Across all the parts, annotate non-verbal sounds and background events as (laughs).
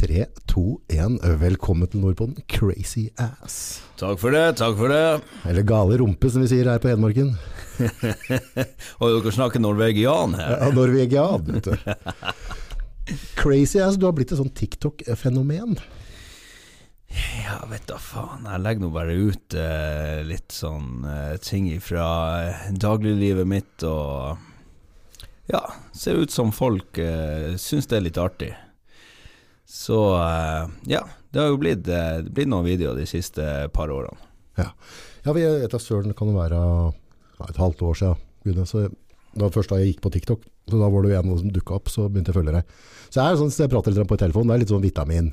Tre, to, én. Velkommen til Nordpolen. Crazy ass. Takk for det, takk for det. Eller gale rumpe, som vi sier her på Hedmarken. (laughs) Og dere snakker norvegian her? Ja, Norvegian, vet du. Crazy ass, du har blitt et sånn TikTok-fenomen. Ja, vet da faen. Jeg legger nå bare ut eh, litt sånn eh, ting fra eh, dagliglivet mitt og Ja, ser ut som folk eh, syns det er litt artig. Så eh, ja, det har jo blitt, eh, blitt noen videoer de siste par årene. Ja, ja vi et av søren, kan det være et halvt år siden. Gud, så var først da jeg gikk på TikTok, så da var det jo en som dukka opp, så begynte jeg å følge deg. Så jeg, er sånn, så jeg prater litt på telefonen, det er litt sånn vitamin.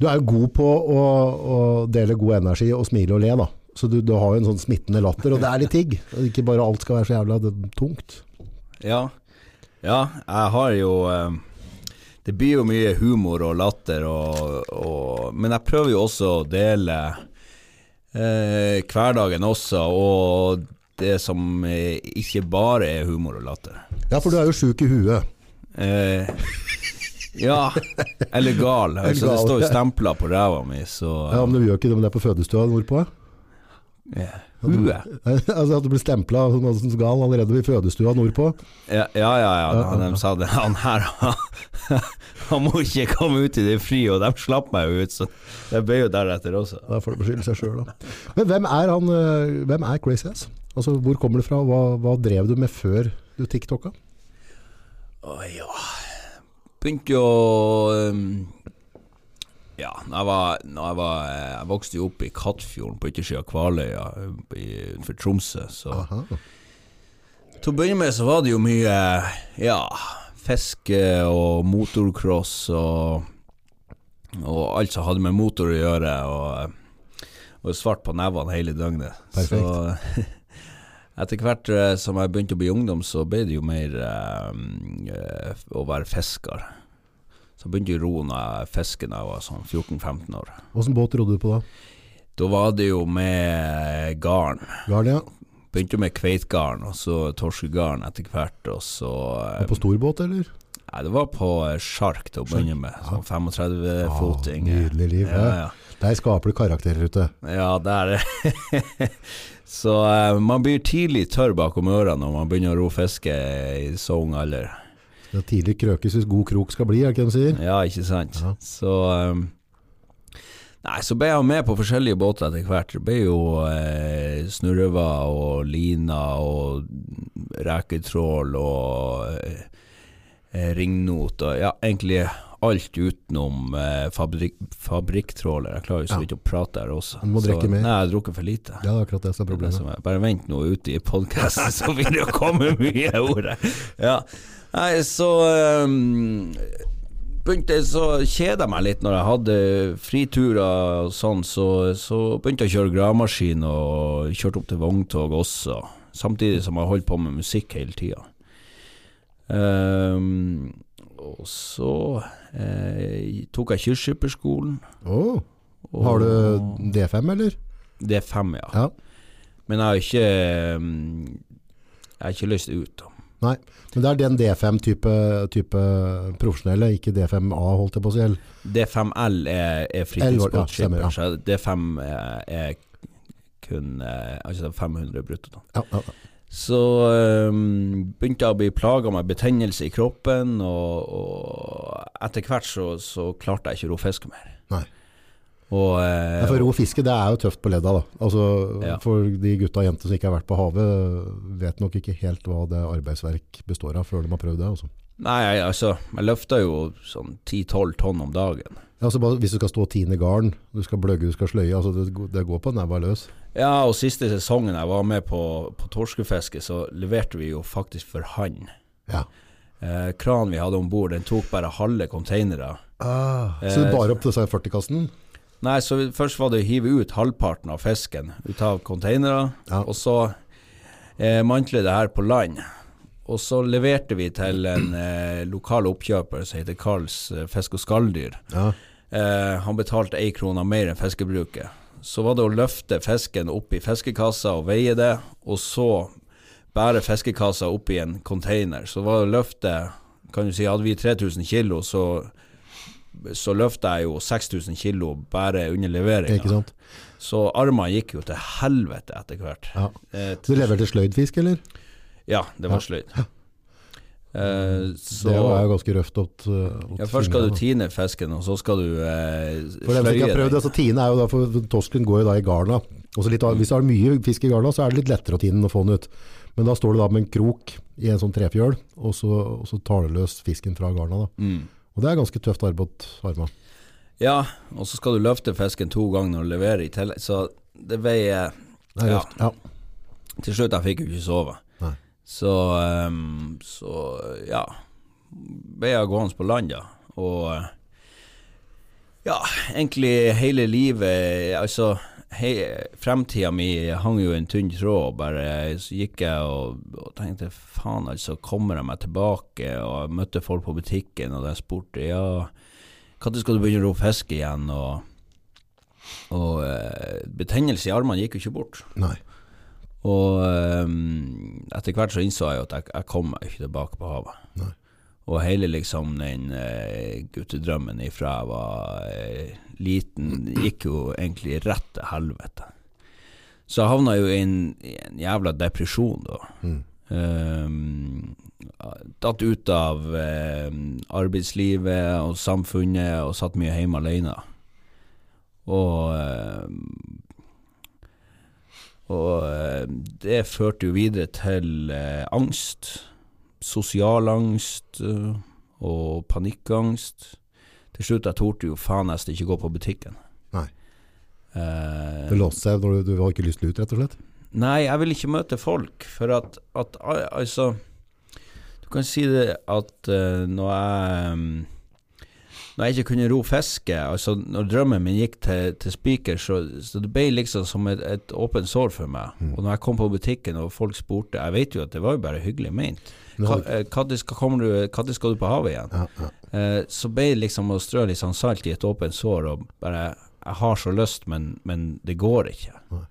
Du er jo god på å, å dele god energi og smile og le, da. Så du, du har jo en sånn smittende latter, og det er litt digg. Ikke bare alt skal være så jævla tungt. Ja, ja jeg har jo eh, Det blir jo mye humor og latter, og, og, men jeg prøver jo også å dele eh, hverdagen også, og det som eh, ikke bare er humor og latter. Ja, for du er jo sjuk i huet. Eh, ja, eller gal. (laughs) Altså, det står jo stempler på ræva mi, så Ja, Men du gjør ikke det, men det er på fødestua nordpå? yeah. Huet. (laughs) altså At du ble stempla som gal allerede ved fødestua nordpå? Ja, ja, ja. ja. De sa det. (laughs) Han her (laughs) Han må ikke komme ut i det frie, og de slapp meg jo ut, så jeg ble jo deretter også. Da får det beskylde seg sjøl, da. Men hvem er han eh, Hvem er Crazy Ass? Altså, hvor kommer det fra? Hva, hva drev du med før du TikToka? Å ja Begynte jo um, Ja, jeg, var, jeg, var, jeg vokste jo opp i Kattfjorden, på yttersida av Kvaløya utenfor Tromsø, så Aha. Til å begynne med så var det jo mye ja, fiske og motorcross og, og alt som hadde med motor å gjøre, og, og svart på nevene hele døgnet. Perfekt. Så (laughs) etter hvert eh, som jeg begynte å bli ungdom, så ble det jo mer eh, eh, å være fisker. Så jeg begynte å ro når jeg fisket da jeg var sånn 14-15 år. Åssen båt rodde du på da? Da var det jo med garn. Garn, ja. Begynte med kveitgarn, og så torskegarn etter hvert, og så Og på stor båt, eller? Nei, det var på sjark til å begynne med. Sånn 35-foting. Ah, nydelig liv. Ja, Ja, ja. Der skaper du karakterer ute. ja der (laughs) Så uh, man blir tidlig tørr bakom ørene når man begynner å ro fiske i så ung alder. Det er tidlig krøkes hvis god krok skal bli, er det ikke det de sier? Ja, ikke sant. Ja. Så um, Nei, så ble jeg med på forskjellige båter etter hvert. Det ble jo eh, snurrever og liner og reketrål og eh, eh, ringnot og ja, egentlig alt utenom eh, fabrik fabrikktråler. Jeg klarer jo så Ja. å prate her også. Du må så, drikke mer. Nei, jeg har drukket for lite. Ja, det er akkurat det som er er det som er. Bare vent nå ute i podkasten, (laughs) så vil det komme mye ord her. Ja. Nei, så um, begynte så kjeda jeg meg litt når jeg hadde friturer og sånn, så, så begynte jeg å kjøre gravemaskin og kjørte opp til vogntog også, samtidig som jeg holdt på med musikk hele tida. Um, og så eh, tok jeg kystskipperskolen. Oh. har du D5, eller? D5, ja. Ja. Men jeg har ikke um, Jeg har ikke lyst ut. Nei, men det er den D5-type type profesjonelle, ikke D5A, holdt jeg på å si. D5L er, er L, ja, ja. så D5 er, er kun eh, altså er 500 brutto. Ja, ja, ja. Så um, begynte jeg å bli plaga med betennelse i kroppen, og, og etter hvert så, så klarte jeg ikke å ro fiske mer. Nei. Og, eh, For ro fiske, det er jo tøft på ledda, da. Altså, Ja. For de gutta og jenter som ikke har vært på havet, vet nok ikke helt hva det arbeidsverk består av, før de har prøvd det. Altså. Nei, altså, jeg løfter jo sånn 10-12 tonn om dagen. Ja, altså bare, hvis du skal stå og tine garn, du skal bløgge, du skal sløye, altså det, det går på neven løs. Ja, og siste sesongen jeg var med på, på torskefiske, så leverte vi jo faktisk for hand. Ja. Eh, kranen vi hadde om bord, den tok bare halve containere. Ah, så du bare opp til 40-kassen? Nei, så først var det å hive ut halvparten av fisken ut av containere, Ja. og så eh, mantle det her på land. Og så leverte vi til en (clears throat) eh, lokal oppkjøper som heter Karls eh, Fisk og skalldyr. Ja. Eh, han betalte ei krone mer enn fiskebruket. Så var det å løfte fisken opp i fiskekassa og veie det, og så bære fiskekassa opp i en container. Så var det å løfte Kan du si, hadde vi 3000 kilo, så så løfta jeg jo 6000 kilo bare under leveringa. Så armene gikk jo til helvete etter hvert. Ja. Eh, Du leverte sløydfisk, eller? Ja, det var sløyd. Eh, så det var jo ganske røft opp, opp ja, Først skal du tine fisken, og så skal du eh, For jeg vet ikke, har prøvd, altså Tine er jo da, for Torsken går jo da i garna. Litt, mm. hvis du har mye fisk i garna, så er det litt lettere å tine den og få den ut. Men da står du da med en krok i en sånn trefjøl, og så, og så tar du løs fisken fra garna. da. Mm. Og det er ganske tøft arbeid. Arma. Ja, og så skal du løfte fisken to ganger når du leverer i tillegg. Så det veier Det Ja. røft. Ja. Til slutt jeg fikk jo ikke sove. Nei. Så, um, så ja Veia gående på land, da. Og ja, egentlig hele livet Altså, hei, fremtida mi hang jo i en tynn tråd. Bare så gikk jeg og, og tenkte faen, altså, kommer jeg meg tilbake? Og jeg møtte folk på butikken, og jeg spurte ja, når skal du begynne å ro fisk igjen? Og, og eh, betennelse i armene gikk jo ikke bort. Nei. Og ehm, etter hvert så innså jeg jo at jeg, jeg kom meg ikke tilbake på havet. Nei. Og hele liksom den eh, guttedrømmen ifra jeg var eh, liten, gikk jo egentlig rett til helvete. Så jeg havna jo i en, i en jævla depresjon da. Mm. Um, Datt ut av um, arbeidslivet og samfunnet og satt mye hjemme alene. Og ehm, og det førte jo videre til eh, angst. Sosial angst eh, og panikkangst. Til slutt jeg torde jo faen nesten ikke gå på butikken. Nei. Eh, Det låste seg du, du har ikke lyst til ut, rett og slett? Nei, jeg vil ikke møte folk, for at, at altså Du kan si det at uh, når jeg mm, Når jeg ikke kunne ro fiske, altså når drømmen min gikk til, til spiker, så, så det ble liksom som et, et åpent sår for meg. Mm. Og når jeg kom på butikken og folk spurte Jeg vet jo at det var jo bare hyggelig ment. Hadde- eh, Når skal, du- skal du på havet igjen? Ja, ja. Eh, så ble det liksom å strø litt sånn salt i et åpent sår og bare Jeg har så lyst, men, men det går ikke. Nei.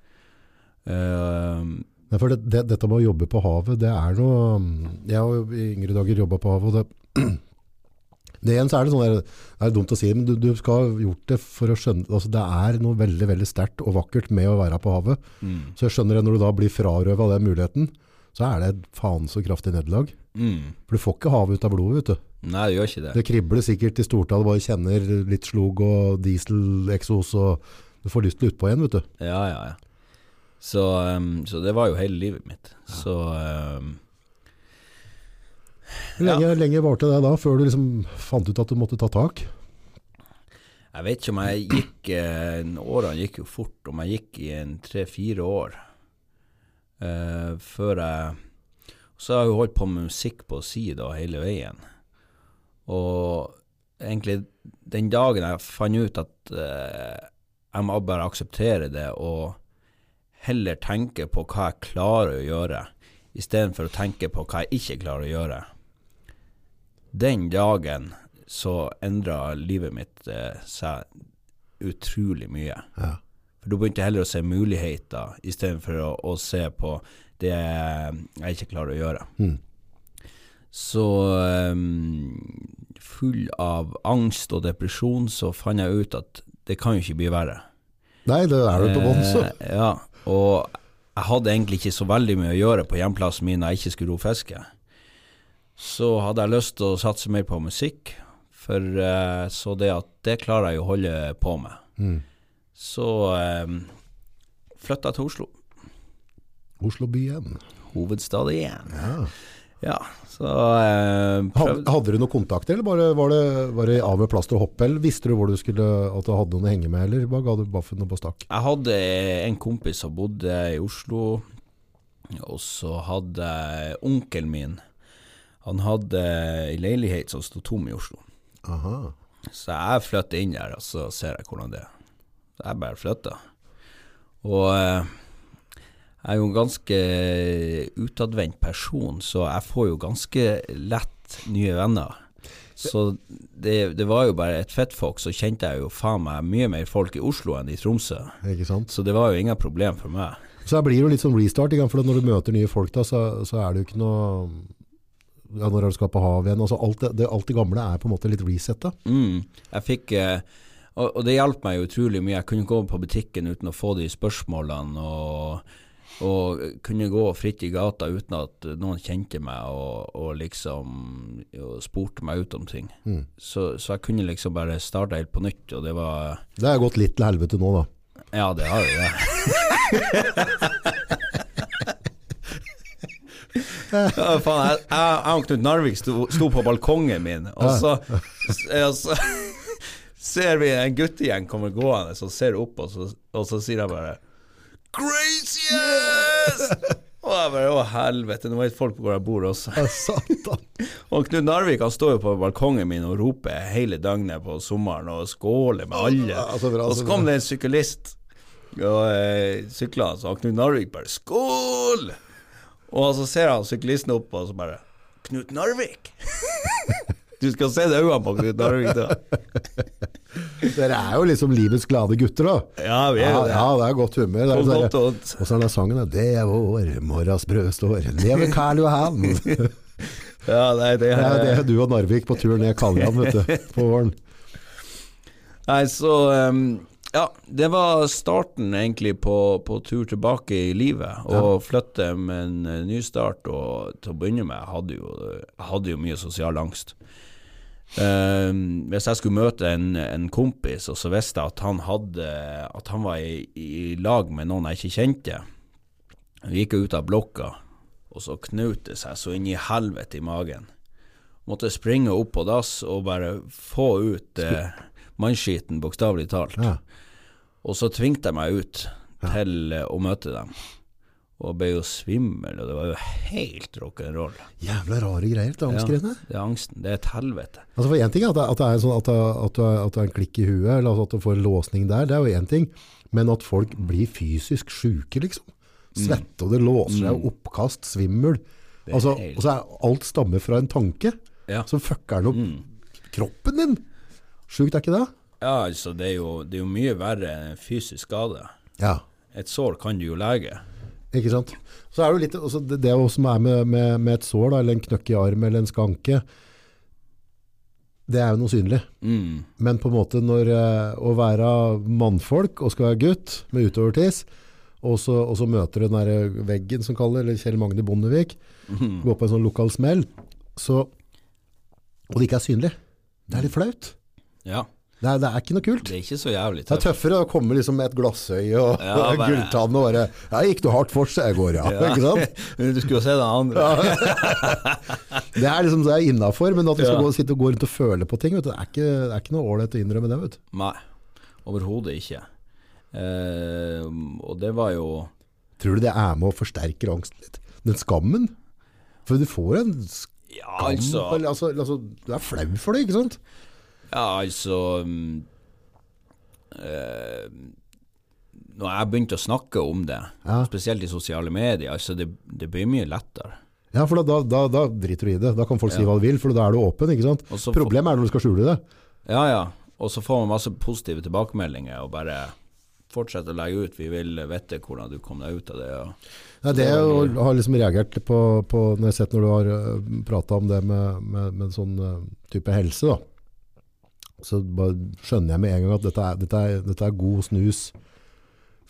Uh, Nei, for det, det, dette med å jobbe på havet, det er noe Jeg har i yngre dager jobba på havet, og det det igjen så er det sånn der, det er dumt å si, men du, du skal ha gjort det for å skjønne altså Det er noe veldig veldig sterkt og vakkert med å være på havet. mm. Så jeg skjønner det når du da blir frarøva den muligheten, så er det et faen så kraftig nederlag. Mm. For du får ikke havet ut av blodet, vet du. Nei, det gjør ikke det. Det kribler sikkert i stortall, bare kjenner litt slog og dieseleksos, og du får lyst til utpå igjen, vet du. Ja, ja, ja. Så, um, så det var jo hele livet mitt. Så um, Hvor lenge, lenge varte det da, før du liksom fant ut at du måtte ta tak? jeg vet ikke om jeg gikk eh, Årene gikk jo fort, om jeg gikk i en tre-fire år uh, før jeg Så har jeg jo holdt på med musikk på si da hele veien. Og egentlig den dagen jeg fant ut at uh, jeg må bare akseptere det og heller tenke på hva jeg klarer å gjøre, istedenfor å tenke på hva jeg ikke klarer å gjøre. Den dagen så endra livet mitt eh, seg utrolig mye. Ja. For da begynte jeg heller å se muligheter, istedenfor å, å se på det jeg ikke klarer å gjøre. Mm. Så um, full av angst og depresjon, så fant jeg ut at det kan jo ikke bli verre. Nei, det er det ikke bunns. Eh, ja, og jeg hadde egentlig ikke så veldig mye å gjøre på hjemplassen min når jeg ikke skulle ro fiske. Så hadde jeg lyst til å satse mer på musikk, for uh, så det at det klarer jeg å holde på med. Mm. Så eh, flytta jeg til Oslo, Oslo byen. hovedstad igjen. Ja. Ja, så eh, Had, hadde du noen kontakter, eller bare var det, var det av med plaster og hopp? Eller visste du hvor du skulle, at du hadde noen å henge med, eller bare ga du baffen og på stakk? Jeg hadde en kompis som bodde i Oslo, og så hadde onkelen min Han hadde ei leilighet som sto tom i Oslo. Aha. Så jeg flytter inn der, og så ser jeg hvordan det er. Så jeg bare flytter. Og eh, jeg er jo en ganske utadvendt person, så jeg får jo ganske lett nye venner. Så det, det var jo bare et fettfolk, så kjente jeg jo faen meg mye mer folk i Oslo enn i Tromsø. Ikke sant? Så det var jo ingen problem for meg. Så her blir det jo litt sånn restart, for når du møter nye folk da, så, så er det jo ikke noe ja, når er du skal på havet igjen? Altså, alt, det, det, alt det gamle er på en måte litt resetta. Mm. Jeg fikk eh, og, og, det hjalp meg utrolig mye. Jeg kunne gå på butikken uten å få de spørsmålene. og og kunne gå fritt i gata uten at noen kjente meg og, og liksom og spurte meg ut om ting. Mm. Så, så, jeg kunne liksom bare starte helt på nytt, og det var Det har gått litt til helvete nå, da? Ja, det har jo det. (laughs) ja, faen, jeg, jeg, og Knut Narvik sto, sto, på balkongen min, og så, og så (laughs) ser vi en guttegjeng kommer gående, så ser opp, og så, og så sier jeg bare Craziest! Og jeg bare Å, helvete, nå vet folk hvor jeg bor også. (laughs) og Knut Narvik han står jo på balkongen min og roper hele døgnet på sommeren og skåler med alle. og så kom det en syklist og eh, sykla, og Knut Narvik bare 'Skål!' Og så ser han syklisten opp, og så bare 'Knut Narvik'. (laughs) du skal se det øynene på Knut Narvik da. (laughs) Dere er jo liksom livets glade gutter, da. Ja, vi er jo det. Ja, det er godt humør. Det er, så godt, og, og så er den sangen 'Det er vår, morras brød står', lever Karl Johan. (laughs) ja, nei, det, er, det er du og Narvik på tur ned Kaljan, vet du, på våren. Nei, så um, Ja, det var starten egentlig på, på tur tilbake i livet. Å ja. flytte med en uh, ny start. Og til å begynne med, hadde jo, hadde jo mye sosial angst. Um, hvis jeg skulle møte en, en, kompis, og så visste jeg at han, hadde, at han var i, i, lag med noen jeg ikke kjente, Vi gikk ut av blokka, og så knaut det seg så inn i helvete i magen. Måtte springe opp på dass og bare få ut uh, mannskiten, bokstavelig talt. Ja. Og så tvingte jeg meg ut til uh, å møte dem og ble jo svimmel, og det var jo helt rock'n'roll. Jævla rare greier, det angstgreiene. Ja, det er angsten. Det er et helvete. Altså for Én ting er at det, at det er sånn at, at, at du har en klikk i huet, eller at du får en låsning der, det er jo én ting. Men at folk blir fysisk sjuke, liksom. Mm. Svette, og det låser seg, mm. oppkast, svimmel. Altså, helt... Og så er alt stammer fra en tanke ja. som fucker den opp mm. kroppen din. Sjukt er ikke det? Ja, altså det er jo, det er jo mye verre enn fysisk skade. Ja. Et sår kan du jo lege. Ikke sant? Så er det jo litt altså det, det som er med, med, med, et sår, da, eller en knøkk i arm eller en skanke, det er jo noe synlig. Mm. Men på en måte når uh, å være mannfolk og skal være gutt med utovertiss, og så, og så møter du den der veggen som kaller, eller Kjell Magne Bondevik, mm. går på en sånn lokal smell, så, og det ikke er synlig. Det er litt flaut. Ja. Det er, det er, ikke noe kult. Det er ikke så jævlig tøft. Det er tøffere å komme liksom med et glassøye og, ja, og (laughs) gulltann og bare Ja, gikk du hardt for seg i går, ja. ja. (laughs) ikke sant? (laughs) du skulle jo se den andre. det er liksom det er innafor, men at vi skal gå, sitte og gå rundt og føle på ting, vet du, det, er ikke, det er ikke noe ålreit å innrømme det. vet du. Nei, overhodet ikke. Eh, og det var jo Tror du det er med å forsterke angsten litt? Den skammen? For du får en skam ja, altså, altså, altså, Du er flau for det, ikke sant? Ja, altså um, uh, Når jeg begynte å snakke om det, ja. spesielt i sosiale medier, altså det, det blir mye lettere. Ja, for da, da, da, driter du i det. Da kan folk si hva de vil, for da er du åpen. ikke sant? Problemet er når du skal skjule det. Ja, ja. Og så får man masse positive tilbakemeldinger og bare fortsette å legge ut. Vi vil vite hvordan du kom deg ut av det. Og, ja, det jeg har liksom reagert på, på når jeg har sett når du har eh, prata om det med, med, med sånn uh, type helse, da så skjønner jeg med en gang at dette er, dette er, dette er god snus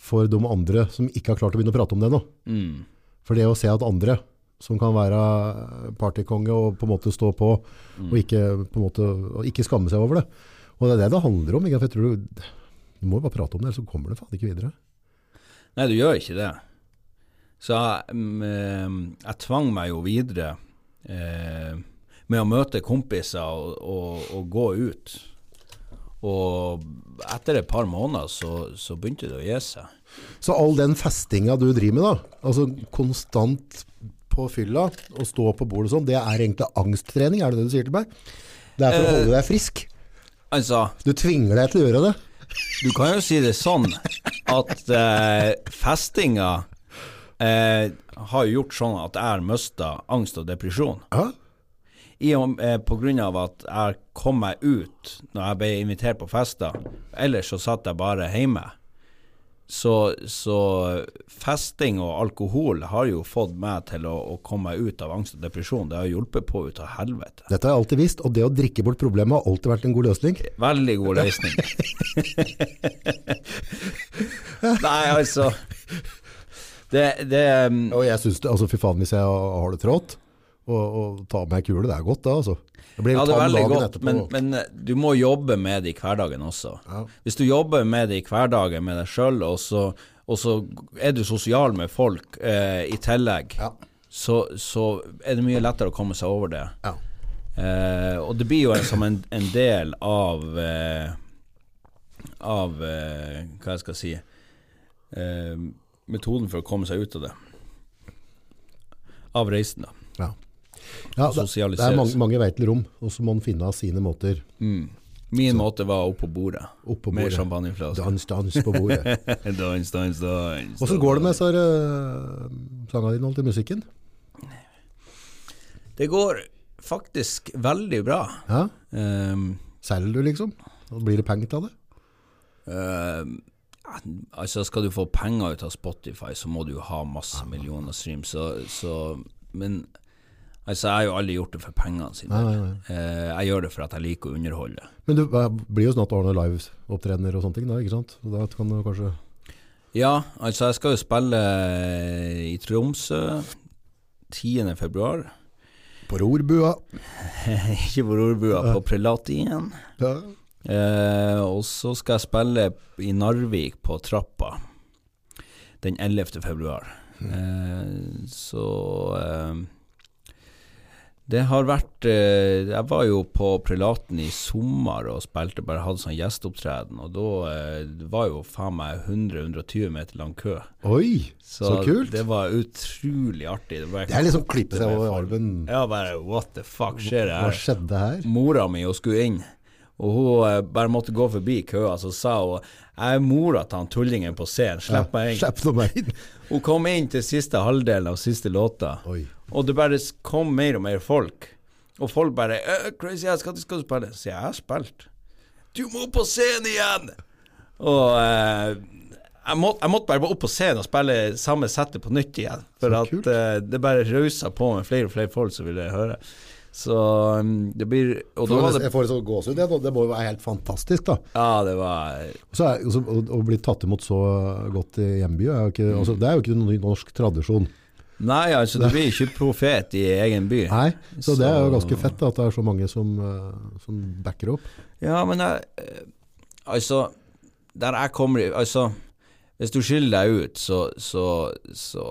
for de andre som ikke har klart å begynne å prate om det nå. Mm. For det å se at andre som kan være partykonge og på en måte stå på, mm. og, ikke, på måte, og, ikke, skamme seg over det. Og det er det det handler om. Ikke? For jeg tror du, du må jo bare prate om det, ellers så kommer det faen ikke videre. Nei, du gjør ikke det. Så jeg, mm, jeg tvang meg jo videre eh, med å møte kompiser og, og, og gå ut. Og etter et par måneder så, så begynte det å gi seg. Så all den festinga du driver med, da, altså konstant på fylla og stå på bordet sånn, det er egentlig angsttrening, er det det du sier til meg? Det er for å holde deg frisk? Altså Du tvinger deg til å gjøre det? Du kan jo si det sånn at eh, festinga eh, har gjort sånn at jeg har mista angst og depresjon. Ja i og eh, på grunn av at jeg kom meg ut når jeg ble invitert på fester. Ellers så satt jeg bare hjemme. Så, så festing og alkohol har jo fått meg til å, å komme meg ut av angst og depresjon. Det har hjulpet på ut av helvete. Dette har jeg alltid visst, og det å drikke bort problemet har alltid vært en god løsning. Veldig god løsning. (laughs) Nei, altså Det, det um, Og jeg synes det, altså fy faen hvis jeg har det trått, og, tar med ei kule, det er godt da, altså. Det blir Ja, det er veldig godt, etterpå. men, men eh, du må jobbe med det i hverdagen også. Ja. Hvis du jobber med det i hverdagen med deg sjøl, og, så- og så er du sosial med folk eh, i tillegg, Ja. så, så er det mye lettere å komme seg over det. Ja. Eh, og det blir jo en, som en, en del av eh, Av eh, hva jeg skal si eh, Metoden for å komme seg ut av det. Av reisen, da. Ja. Ja, det, det er mange, mange veier til rom, og så må man finne sine måter Mm. Min måte var opp på bordet. opp på Med champagneflaske. Dans, dans på bordet. (laughs) dans, dans, dans. Hvordan går det med så uh, sangene dine, alltid musikken? Det går faktisk veldig bra. Ja? Um, Selger du liksom? Og blir det penger til det? um, altså Skal du få penger ut av Spotify, så må du jo ha masse millioner stream. Så, så Men altså, jeg har jo aldri gjort det for pengene sine. Nei, nei, nei. Eh, jeg gjør det for at jeg liker å underholde. Men du eh, blir jo snart å Live-opptredener og sånne ting, da, ikke sant? Da kan du kanskje Ja, altså jeg skal jo spille i Tromsø 10. februar. På rorbua. (laughs) Ikke på Rorbua, på Prelatien. Ja. Eh, og så skal jeg spille i Narvik på Trappa den 11. februar. Eh, så eh, det har vært eh, Jeg var jo på Prelaten i sommer og spilte, bare hadde sånn gjesteopptreden, og da eh, var jo faen meg 100-120 meter lang kø. Oi, så, kult. Det var utrolig artig. Det, Det er liksom klippe seg over armen. Ja, bare what the fuck skjer det Hva skjedde her? mora mi hun skulle inn, og hun eh, bare måtte gå forbi køa, så sa hun jeg er mora til han tullingen på scenen, slipp meg inn. Slipp meg inn. Hun kom inn til siste halvdelen av siste låta, Oi. og det bare kom mer og mer folk. Og folk bare «Øh, 'Crazy Ass, når skal du spille?' Så jeg har spilt. 'Du må opp på scenen igjen!' Og eh, jeg, måtte, jeg måtte bare opp på scenen og spille samme settet på nytt igjen. For at eh, det bare rausa på med flere og flere folk som ville høre. Så um, det blir Og da var det Jeg får så gåsehud. Det, det må jo være helt fantastisk, da. Ja, det var Så er, også, å, å bli tatt imot så godt i hjemby, er ikke, altså, det er jo ikke noen norsk tradisjon. Nei, altså, du blir ikke profet i egen by. Nei, så det er jo ganske fett da, at det er så mange som, eh, som backer opp. Ja, men jeg eh, Altså, der jeg kommer Altså, hvis du skiller deg ut, så Så, så,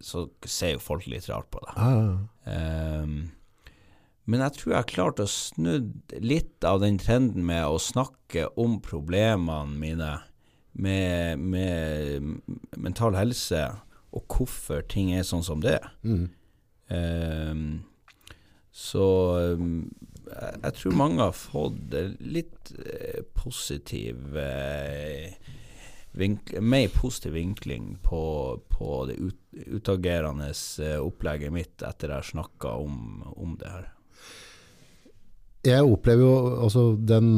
så ser jo folk litt rart på deg. Ja. Ehm, men jeg tror jeg har klart å snu litt av den trenden med å snakke om problemene mine med, med mental helse, og hvorfor ting er sånn som det er. Mhm. Ehm, så um, jeg, jeg tror mange har fått eh, litt uh, positiv uh, vink, Mer positiv vinkling på, på det ut, utagerende uh, opplegget mitt etter jeg har snakka om, om det her. Jeg opplever jo altså den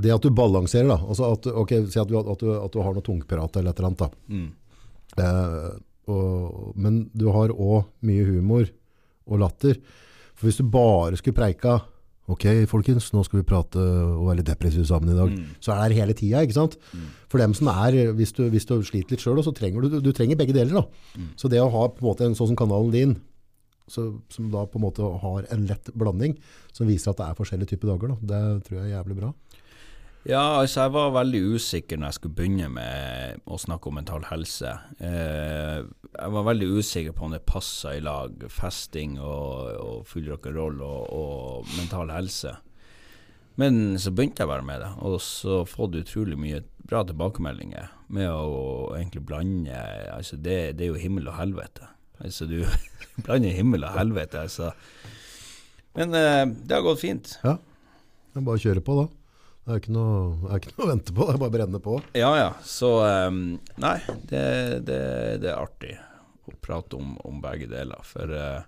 Det at du balanserer, da. Altså at, ok, Si at du, at, du, at du har noe tungprat eller et eller annet. da. Mm. Eh, og, men du har òg mye humor og latter. For hvis du bare skulle preika Ok, folkens, nå skal vi prate og være litt depressive sammen i dag. Mm. Så er det her hele tida, ikke sant? For dem som er, hvis du, hvis du sliter litt sjøl, så trenger du, du trenger begge deler. da. Mm. Så det å ha på en måte en sånn som kanalen din, så, som da på en måte har en lett blanding, som viser at det er forskjellige typer dager, da. det tror jeg er jævlig bra. Ja, altså jeg var veldig usikker når jeg skulle begynne med å snakke om mental helse. Eh, jeg var veldig usikker på om det passa i lag, festing og, og full rock'n'roll og, og mental helse. Men så begynte jeg bare med det, og så fått utrolig mye bra tilbakemeldinger med å egentlig blande Altså det, det er jo himmel og helvete. Altså du (laughs) blander himmel og helvete, altså. Men eh, det har gått fint. Ja, er bare kjøre på da. Det er ikke noe, er ikke noe å vente på, det er bare å brenne på. Ja ja, så um, Nei, det, det, det er artig å prate om, om begge deler. For uh,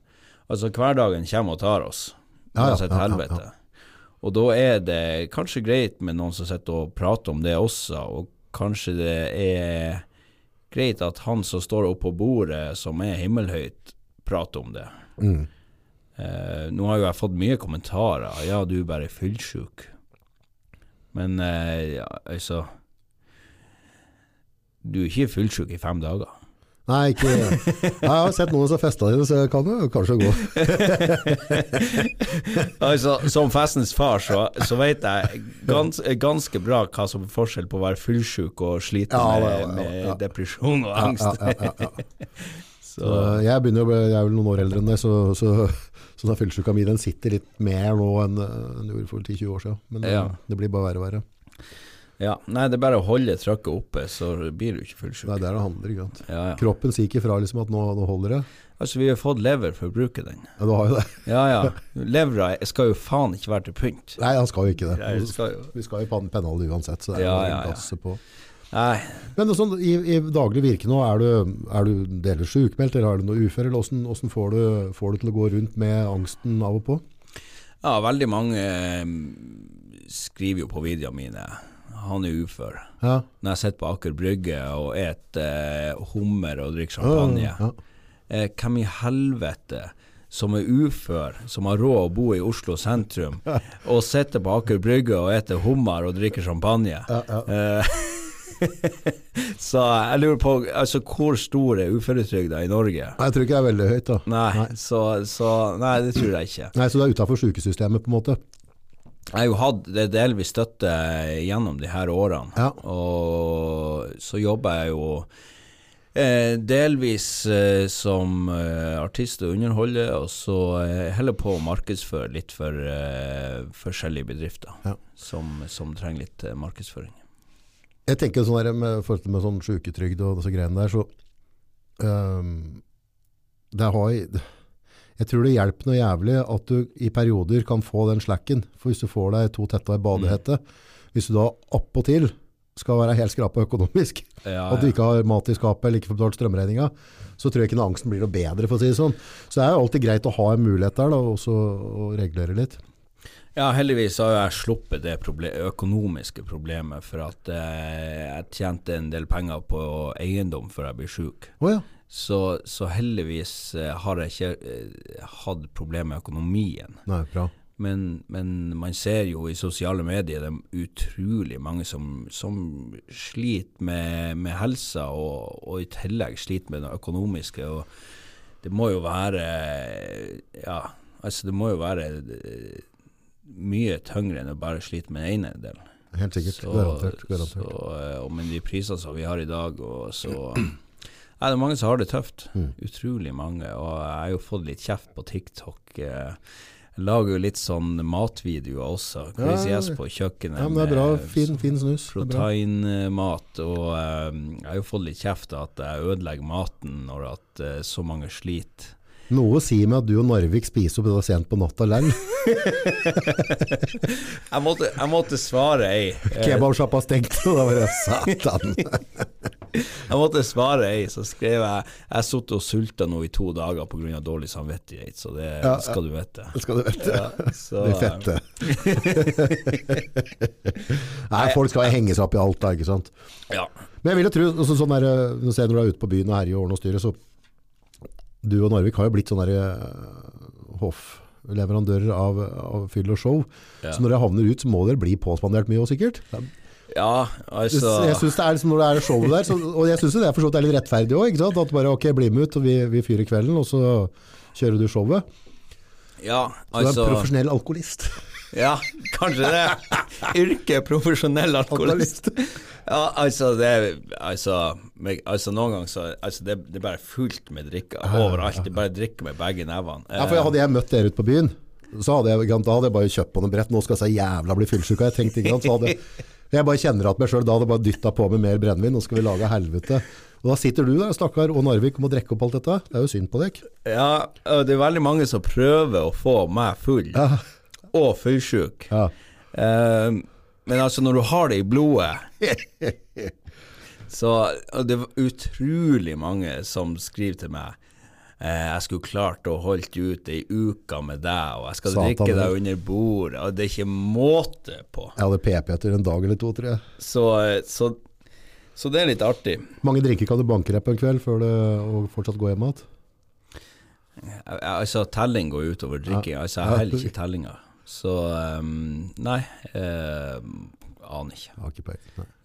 altså, hverdagen kommer og tar oss. Ja, ja, Uansett ja, ja, helvete. Og da er det kanskje greit med noen som sitter og prater om det også, og kanskje det er greit at han som står oppe på bordet, som er himmelhøyt, prater om det. Mm. Eh, nå har jo jeg fått mye kommentarer. Ja, du er bare fyllsjuk. Men eh, ja, altså Du er ikke fyllsjuk i fem dager. Nei, ikke (laughs) Jeg har sett noen som festa det, så kan jo kanskje gå. (laughs) altså, som festens far, så, så vet jeg gans, ganske bra hva som er forskjell på å være fullsjuk og slite Ja, med, ja, ja, med depresjon og angst. (laughs) Så, Så jeg begynner å bli, jeg er vel noen år eldre enn deg, så, så, så den fullsjuka mi den sitter litt mer nå enn eh, den gjorde for 10-20 år siden. Men eh, Ja. det blir bare verre og verre. Ja. Nei, det er bare å holde trykket oppe, så blir du ikke Det er det handler. ikke sant? Ja, ja. Kroppen sier ikke fra liksom at nå, nå holder det. Altså, vi har fått lever for å bruke den. Ja, du har jo det. Ja, ja. Levra skal jo faen ikke være til pynt. Nei, han skal jo ikke det. Nei, det skal jo Vi skal jo pennholde uansett, så det er Ja, jo ja, gasse på. Nei, Men sånn, i, i daglig virke nå, er du, er du delvis sykemeldt, eller har du noe ufør, eller hvordan, hvordan får, du, får du til å gå rundt med angsten av og på? Ja, veldig mange eh, skriver jo på videoene mine Han er ufør. Ja. Når jeg sitter på Aker Brygge og et eh, hummer og drikker champagne. Ja. Eh, hvem i helvete som er ufør, som har råd å bo i Oslo sentrum, og sitter på Aker Brygge og eter hummer og drikker champagne? Ja, ja. Eh, (laughs) så jeg lurer på altså, hvor stor er uføretrygda i Norge? Jeg tror ikke det er veldig høyt, da. Nei, Nei. Så, så Nei, det tror jeg ikke. Nei, Så du er utafor sykesystemet, på en måte? Jeg har jo hatt delvis støtte gjennom de her årene, Ja. og så jobber jeg jo eh, delvis eh, som eh, artist og underholder, og så eh, heller på å markedsføre litt for eh, forskjellige bedrifter Ja. som, som trenger litt eh, markedsføring. Jeg tenker sånn der med med sånn syketrygd og disse greiene der, så um, det har Jeg tror det hjelper noe jævlig at du i perioder kan få den slacken. For hvis du får deg to tetta i badehette, hvis du da appåtil skal være helt skrapa økonomisk, (laughs) Ja, at du ikke har mat i skapet eller ikke får betalt strømregninga, så tror jeg ikke den angsten blir noe bedre, for å si det sånn. Så det er jo alltid greit å ha en mulighet der, da, også å regulere litt. Ja, heldigvis har jeg sluppet det proble økonomiske problemet, for at eh, jeg tjente en del penger på eiendom før jeg ble sjuk. Oh, ja. Så, så heldigvis eh, har jeg ikke eh, hatt problemer med økonomien. Nei, bra. Men, men man ser jo i sosiale medier det er utrolig mange som, som sliter med, med helsa, og, og i tillegg sliter med det økonomiske. Og det må jo være Ja, altså det må jo være eh, mye tyngre enn å bare slite med den ene delen. Helt sikkert. Garantert. garantert. Så, og med de prisene som vi har i dag, og så (clears throat) Nei, det er mange som har det tøft. Mm. Utrolig mange. Og jeg har jo fått litt kjeft på TikTok. eh, Jeg lager jo litt sånn matvideoer også. Crazy Ja, ass på kjøkkenet. Ja, men det er bra. Fin, fin snus. Proteinmat. Og eh, jeg har jo fått litt kjeft av at jeg ødelegger maten når at eh, så mange sliter. Noe sier meg at du og Narvik spiser opp det sent på natta lell. (laughs) Jeg måtte, jeg måtte svare ei. eh, Kebabsjappa stengt, og da var det satan. (laughs) Jeg måtte svare ei, så skrev jeg Jeg har sittet og sulta nå i to dager pga. dårlig samvittighet, så det Ja, skal du vite. Det skal du vite. Ja, så, De fette. (laughs) Nei, folk skal henge seg opp i alt da, ikke sant. Ja. Men jeg vil jo tro, sånn der, jeg når du er ute på byen og herjer og ordner og styrer, så du og Narvik har jo blitt sånne eh, hoffleverandører av, av fyll og show. Ja. Så når dere havner ut, så må dere bli påspandert mye òg, sikkert. ja, altså jeg synes det er liksom når det er showet der, så, og jeg synes det er for så vidt er litt rettferdig òg. At bare, ok, bli med ut, og vi, vi fyrer kvelden, og så kjører du showet. Ja, Så du er altså en profesjonell alkoholist. Ja, kanskje det. (laughs) Yrke profesjonell alkoholist. Ja, altså, det er Altså, meg, altså noen ganger så altså, det, det er bare fullt med drikke overalt. Det er bare drikker med begge nevene. Ja, for Hadde jeg møtt dere ute på byen, så hadde jeg, da hadde jeg bare kjøpt på noen brett. Nå skal jeg så jævla bli fullsjuk. jeg tenkt. Ikke sant? Så hadde, jeg bare kjenner at meg sjøl. Da hadde bare dytta på med mer brennevin. Nå skal vi lage helvete. Og da sitter du der, stakkar, og Narvik, og må drikke opp alt dette. Det er jo synd på deg. Ja, det er veldig mange som prøver å få meg full, Ja. og fullsjuk. Ja. Eh, men altså, når du har det i blodet (laughs) Så det var utrolig mange som skriver til meg eh, Jeg skulle klart å holdt ut ei uke med deg, og jeg skal Satan, drikke deg under bordet, og det er ikke måte på. Jeg hadde PP etter en dag eller to, tror jeg. Så, så Så det er litt artig. Mange drinker kan du banke deg på en kveld før det, og fortsatt gå hjem igjen? Altså, telling går utover drikking. Altså, jeg heller ikke tellinga. Så um, nei, eh, aner ikke.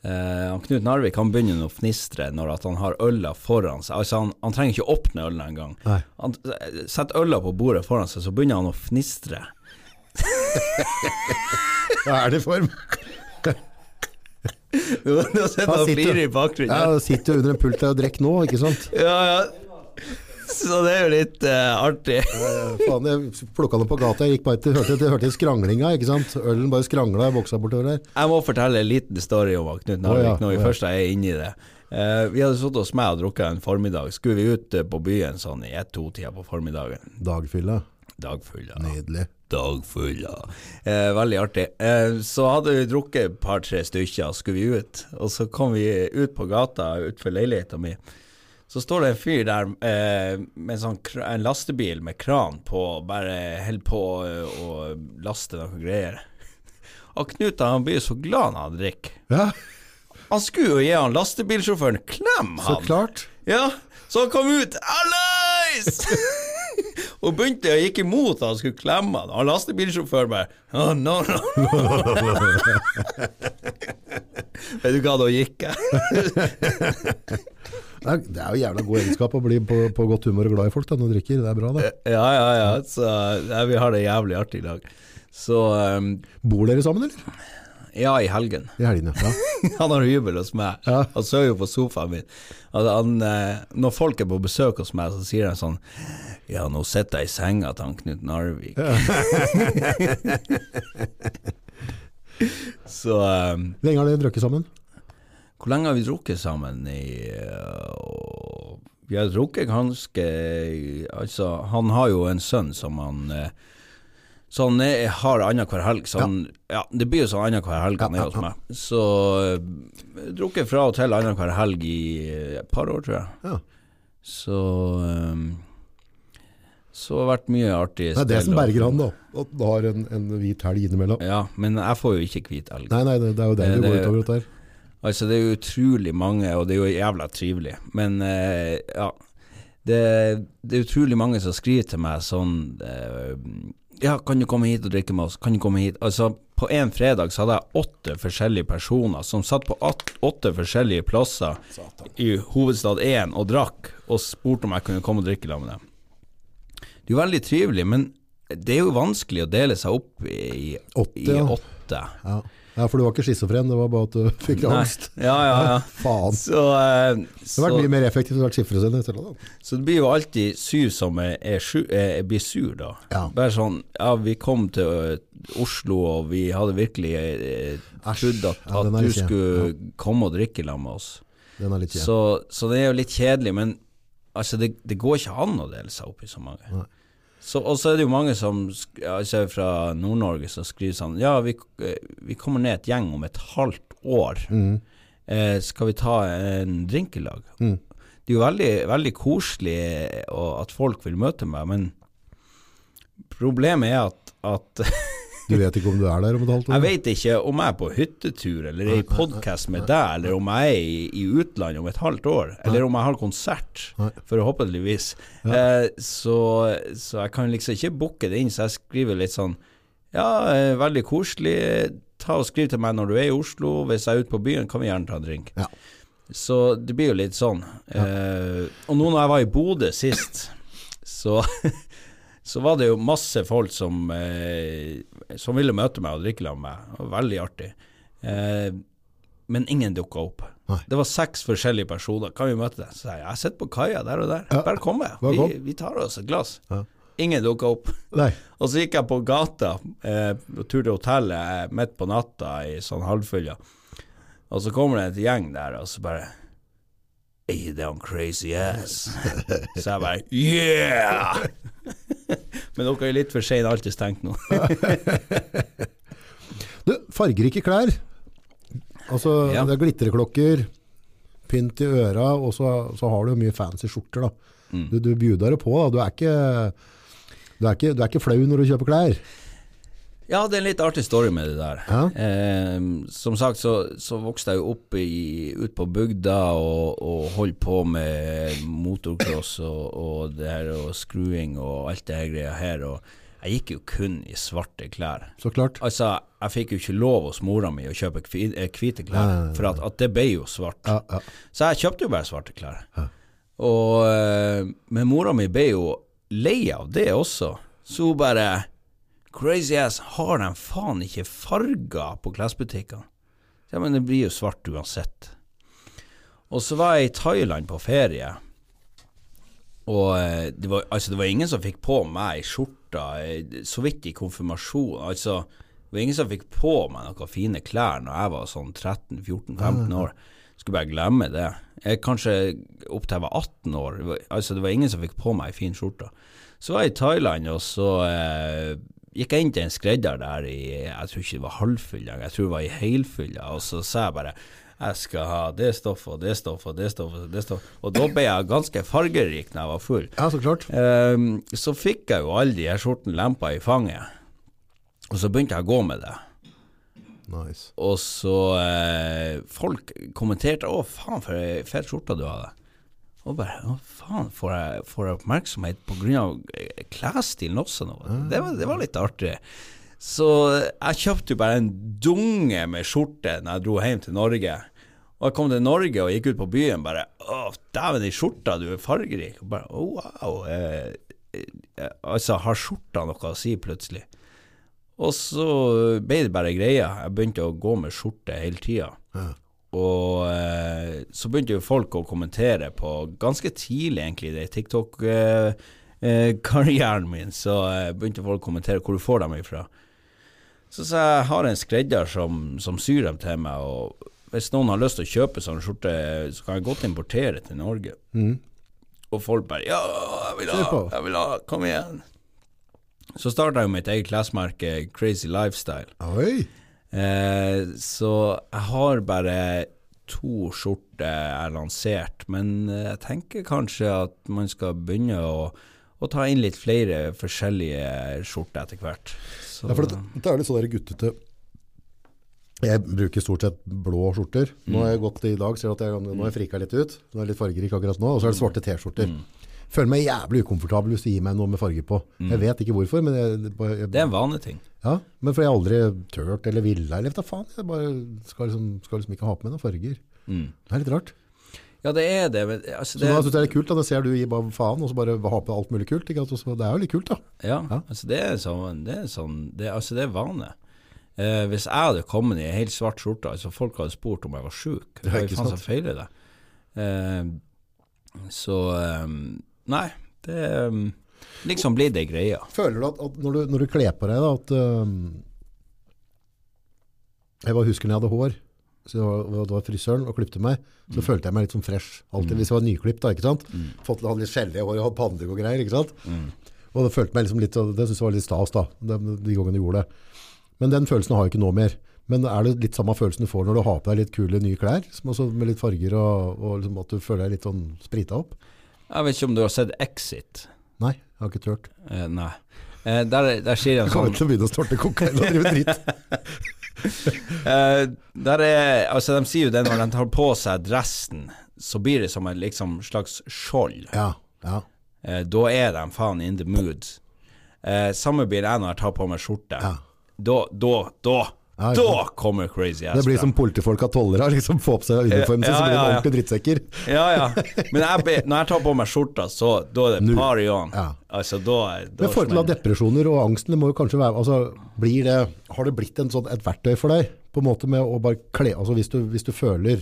Eh, han Knut Narvik han begynner å fnistre når han har øla foran seg. Altså, han, han trenger ikke åpne ølen engang. Han eh, setter øla på bordet foran seg, så begynner han å fnistre. (laughs) Hva er det for Nå har Han sitter- flirer i bakgrunnen. Ja, sitter under en pult der og drikker nå, ikke sant? Ja, ja. (laughs) Så det er jo litt uh, artig. Eh, Faen, jeg plukka den på gata, jeg gikk bare til, hørte, jeg hørte skranglinga, ikke sant? Ølen bare skrangla i boksa bortover der. Jeg må fortelle en liten story om Knut Narvik oh, ja, når vi å ja. først er inne i det. Eh, vi hadde sittet hos meg og drukket en formiddag. Skulle vi ut eh, på byen sånn i ett-to-tida på formiddagen. Dagfylla. Dagfylla. Nydelig. Dagfulla. Eh, veldig artig. Eh, så hadde vi drukket et par-tre stykker, skulle vi ut. Og så kom vi ut på gata utenfor leiligheta mi. Så står det en fyr der eh, med en, sånn, en lastebil med kran på, bare holder på eh, å laste noen greier. Og Knut han blir så glad når han drikker. Ja, Han skulle jo gi han lastebilsjåføren klem, så klart. Ja, så han kom ut Allais! og begynte å gikk imot han skulle klemme han. Og lastebilsjåføren bare oh, no, no. Vet du hva, da gikk jeg. Det er, det er jo jævla god egenskap å bli på, på godt humør og glad i folk da, når du drikker. Det er bra, det. ja, ja, ja. Så ja, vi har det jævlig artig i dag. Så um, Bor dere sammen, eller? ja, i helgen. I helgen, Ja. (laughs) Han har hybel hos meg. Ja. Han sover jo på sofaen min. Altså, han, eh, når folk er på besøk hos meg, så sier han sånn Ja, nå sitter jeg i senga til han Knut Narvik. (laughs) så um, Lenge har dere drukket sammen? Hvor lenge har vi drukket sammen? I, uh, vi har drukket ganske Altså, han har jo en sønn som han uh, så han er, har annenhver helg. Så han, ja. det blir jo sånn annenhver helg han er hos meg. Så uh, drukket fra og til annenhver helg i et par år, tror jeg. Ja. Så um, Så det har vært mye artig. Det er det som berger han, da. At du har en, en hvit helg innimellom. Ja, men jeg får jo ikke hvit elg. Nei, nei, det, det er jo det Det- det går utover her. Altså, det er jo utrolig mange, og det er jo jævla trivelig. Men eh, ja, det, det er utrolig mange som skriver til meg sånn eh, Ja, kan du komme hit og drikke med oss? Kan du komme hit? Altså, på en fredag så hadde jeg åtte forskjellige personer som satt på åtte forskjellige plasser i hovedstad 1 og drakk, og spurte om jeg kunne komme og drikke sammen med dem. Det er jo veldig trivelig, men det er jo vanskelig å dele seg opp i Åtte, i åtte. Ja. ja, for du var ikke schizofren, det var bare at du (laughs) fikk angst. Ja, ja, ja. (laughs) Faen. Så, uh, Det har vært mye mer effektivt å være schizofren så det blir jo alltid Syv som er, er, sju, er, blir sur, da. Ja. Bare sånn Ja, vi kom til uh, Oslo, og vi hadde virkelig uh, trodd at, Ja, at du skulle komme og drikke sammen med oss. Den er litt kjedelig. Så, så det er jo litt kjedelig, men altså, det, det går ikke an å dele seg opp i så mange. Nei. Så, og så er det jo mange som jeg altså fra Nord-Norge som skriver sånn Ja, vi, eh, vi kommer ned et gjeng om et halvt år. Mm. Eh, skal vi ta en drink i lag? Mm. Det er jo veldig, veldig koselig eh, at folk vil møte meg, men problemet er at, at (laughs) Du vet ikke om du er der om et halvt år? jeg vet ikke om jeg er på hyttetur eller er i podkast med deg, eller om jeg er i, i utlandet om et halvt år, eller om jeg har konsert, forhåpentligvis. Eh, så, så jeg kan liksom ikke booke det inn, så jeg skriver litt sånn Ja, eh, veldig koselig. Ta og Skriv til meg når du er i Oslo. Hvis jeg er ute på byen, kan vi gjerne ta en drink. Ja. Så det blir jo litt sånn. Eh, og nå når jeg var i Bodø sist, så (laughs) så var det jo masse folk som, eh, som ville møte meg og drikke sammen med meg. Det var Veldig artig. Eh, men ingen dukka opp. Nei. Det var seks forskjellige personer. Kan vi møte deg? Så sa jeg jeg sitter på kaia der og der. Ja. Bare kom med. Vi, vi tar oss et glass. Ja. Ingen dukka opp. Nei. (laughs) Og så gikk jeg på gata eh, tur til hotellet eh, midt på natta i sånn halvfylla. Og så kommer det et gjeng der, og så bare Hey, det er han crazy ass. (laughs) Så jeg bare Yeah! (laughs) Men dere er litt for seine, alltid stengt nå. (laughs) Du, fargerike klær. Altså, Ja. det er glitreklokker, pynt i øra, og så, så har du mye fancy skjorter, da. Mm. Du, du bjuder det på, da. Du er ikke, du er ikke, du er ikke flau når du kjøper klær. Ja, det er en litt artig story med det der. Ja. Eh, som sagt så, så vokste jeg jo opp i, ut på bygda og, og holdt på med motocross og, og det her og skruing og alt det her greia her. Og jeg gikk jo kun i svarte klær. Så klart. Altså, jeg fikk jo ikke lov hos mora mi å kjøpe eh, hvite klær, nei, nei. for at, at det ble jo svart. Ja, ja. Så jeg kjøpte jo bare svarte klær. Ja. Og, eh, men mora mi ble jo lei av det også, så hun bare Crazy ass, har de faen ikke farger på klesbutikkene? Ja, men det blir jo svart uansett. Og så var jeg i Thailand på ferie, og eh, det var, altså, det var ingen som fikk på meg skjorta, eh, så vidt i konfirmasjon. Altså, det var ingen som fikk på meg noen fine klær når jeg var sånn 13-14-15 år. Skulle bare glemme det. Jeg kanskje opp til jeg var 18 år. Altså, det var ingen som fikk på meg ei fin skjorte. Så var jeg i Thailand, og så eh, gikk jeg inn til en skredder der i Jeg tror ikke det var halvfylla, jeg tror det var i helfylla, og så sa jeg bare jeg skal ha det stoffet og det stoffet og det stoffet og det stoffet. Og da ble jeg ganske fargerik når jeg var full. ja, så klart. Um, så fikk jeg jo alle de her skjortene lempa i fanget, og så begynte jeg å gå med det. Nice. Og så eh, Folk kommenterte 'Å, faen, for ei fet skjorte du hadde'. Og bare 'Å, faen, får jeg, får jeg oppmerksomhet pga. klesstilen også nå?' Det, var, det var litt artig. Så jeg kjøpte jo bare en dunge med skjorte når jeg dro hjem til Norge. Og jeg kom til Norge og gikk ut på byen bare 'Å, dæven, i skjorta, du er fargerik'. Og bare oh, wow'. Eh, eh, altså, har skjorta noe å si plutselig? Og så ble det bare greia. Jeg begynte å gå med skjorte hele tida. Ja. Og eh, så begynte jo folk å kommentere på ganske tidlig, egentlig, i TikTok-karrieren min, så eh, begynte folk å kommentere hvor du får dem ifra. Så sa jeg jeg har en skredder som, som syr dem til meg, og hvis noen har lyst til å kjøpe sånn skjorte, så kan jeg godt importere til Norge. Mm. Og folk bare Ja, jeg vil ha, jeg vil ha, kom igjen. Så starta jeg mitt eget klesmerke, Crazy Lifestyle. Oi. Eh, så jeg har bare to skjorter jeg lansert, men jeg tenker kanskje at man skal begynne å, å ta inn litt flere forskjellige skjorter etter hvert. Så, Ja, for det, det er litt sånn guttete Jeg bruker stort sett blå skjorter. Nå har jeg gått i dag, ser at jeg, nå har jeg frika litt ut. Nå er jeg litt fargerik akkurat nå. Og så er det svarte T-skjorter. Føler meg jævlig ukomfortabel hvis du gir meg noe med farge på. Jeg vet ikke hvorfor, men jeg, det jeg, det er en vanlig ting. ja, men for jeg aldri tørt eller ville, eller faen. Jeg bare skal liksom, skal liksom ikke ha på meg noen farger. Mm. Det er litt rart. Ja, det er det. Men, altså, Så det, da synes jeg det er kult, da. Ser du gi bare faen, og så bare ha på alt mulig kult. Ikke? sant? Så- Det er jo litt kult, da. Ja, Ja. altså det er sånn Det er, sånn, det, altså det er vane. Eh, hvis jeg hadde kommet i en helt svart skjorte, altså folk hadde spurt om jeg var sjuk. Det Hva ikke faen som feiler deg? Eh, så eh, Nei, det um, liksom blir det greia. Føler du at, at når, du, når du kler på deg, da, at øhm, Jeg bare husker når jeg hadde hår, så det var, frisøren og klippte meg, så følte jeg meg litt sånn fresh. Alltid hvis jeg var nyklipt, da, ikke sant? Fått hadde litt skjellige hår og hadde pannedugg og greier, ikke sant? Og det følte meg liksom litt, det synes jeg var litt stas da, de, de gangene jeg gjorde det. Men den følelsen har jeg ikke nå mer. Men er det litt samme følelsen du får når du har på deg litt kule nye klær, som også med litt farger og, og liksom at du føler deg litt sånn sprita opp? Jeg vet ikke om du har sett Exit? Nei, jeg har ikke tørt. Eh, nei. Eh, der, der sier de Jeg kan sånn ikke begynne å starte kokain og drive dritt. (laughs) Eh, der er, altså De sier jo det når de tar på seg dressen, så blir det som en liksom, slags skjold. Ja, ja. Eh, da er de faen in the mood. Eh, samme blir jeg når jeg tar på meg skjorte. Ja. Da, da, da, Ja, da kommer crazy ass Det blir som politifolk av tollere, liksom få på seg uniformen sin, Ja, så blir de ja, ja. ordentlige drittsekker. Ja, ja. Men jeg, når jeg tar på meg skjorta, så da er det party on. Ja. Altså, da, da Men forhold til depresjoner og angsten, det må jo kanskje være, altså, blir det, har det blitt en sånn, et verktøy for deg, på en måte med å bare kle, altså hvis du, hvis du føler,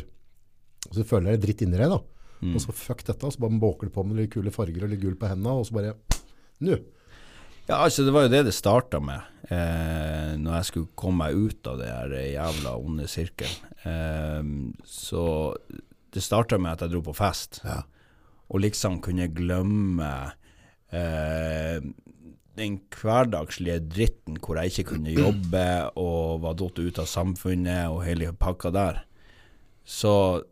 altså du føler deg dritt inni deg da, Mm. og så fuck dette, så bare båker du på med litt kule farger og litt gull på hendene, og så bare, nu. Ja, altså, det var jo det det starta med, eh, når jeg skulle komme meg ut av det her jævla onde sirkelen. Eh, så det starta med at jeg dro på fest. Ja. og liksom kunne glemme eh, den hverdagslige dritten hvor jeg ikke kunne jobbe og var datt ut av samfunnet og hele pakka der. Så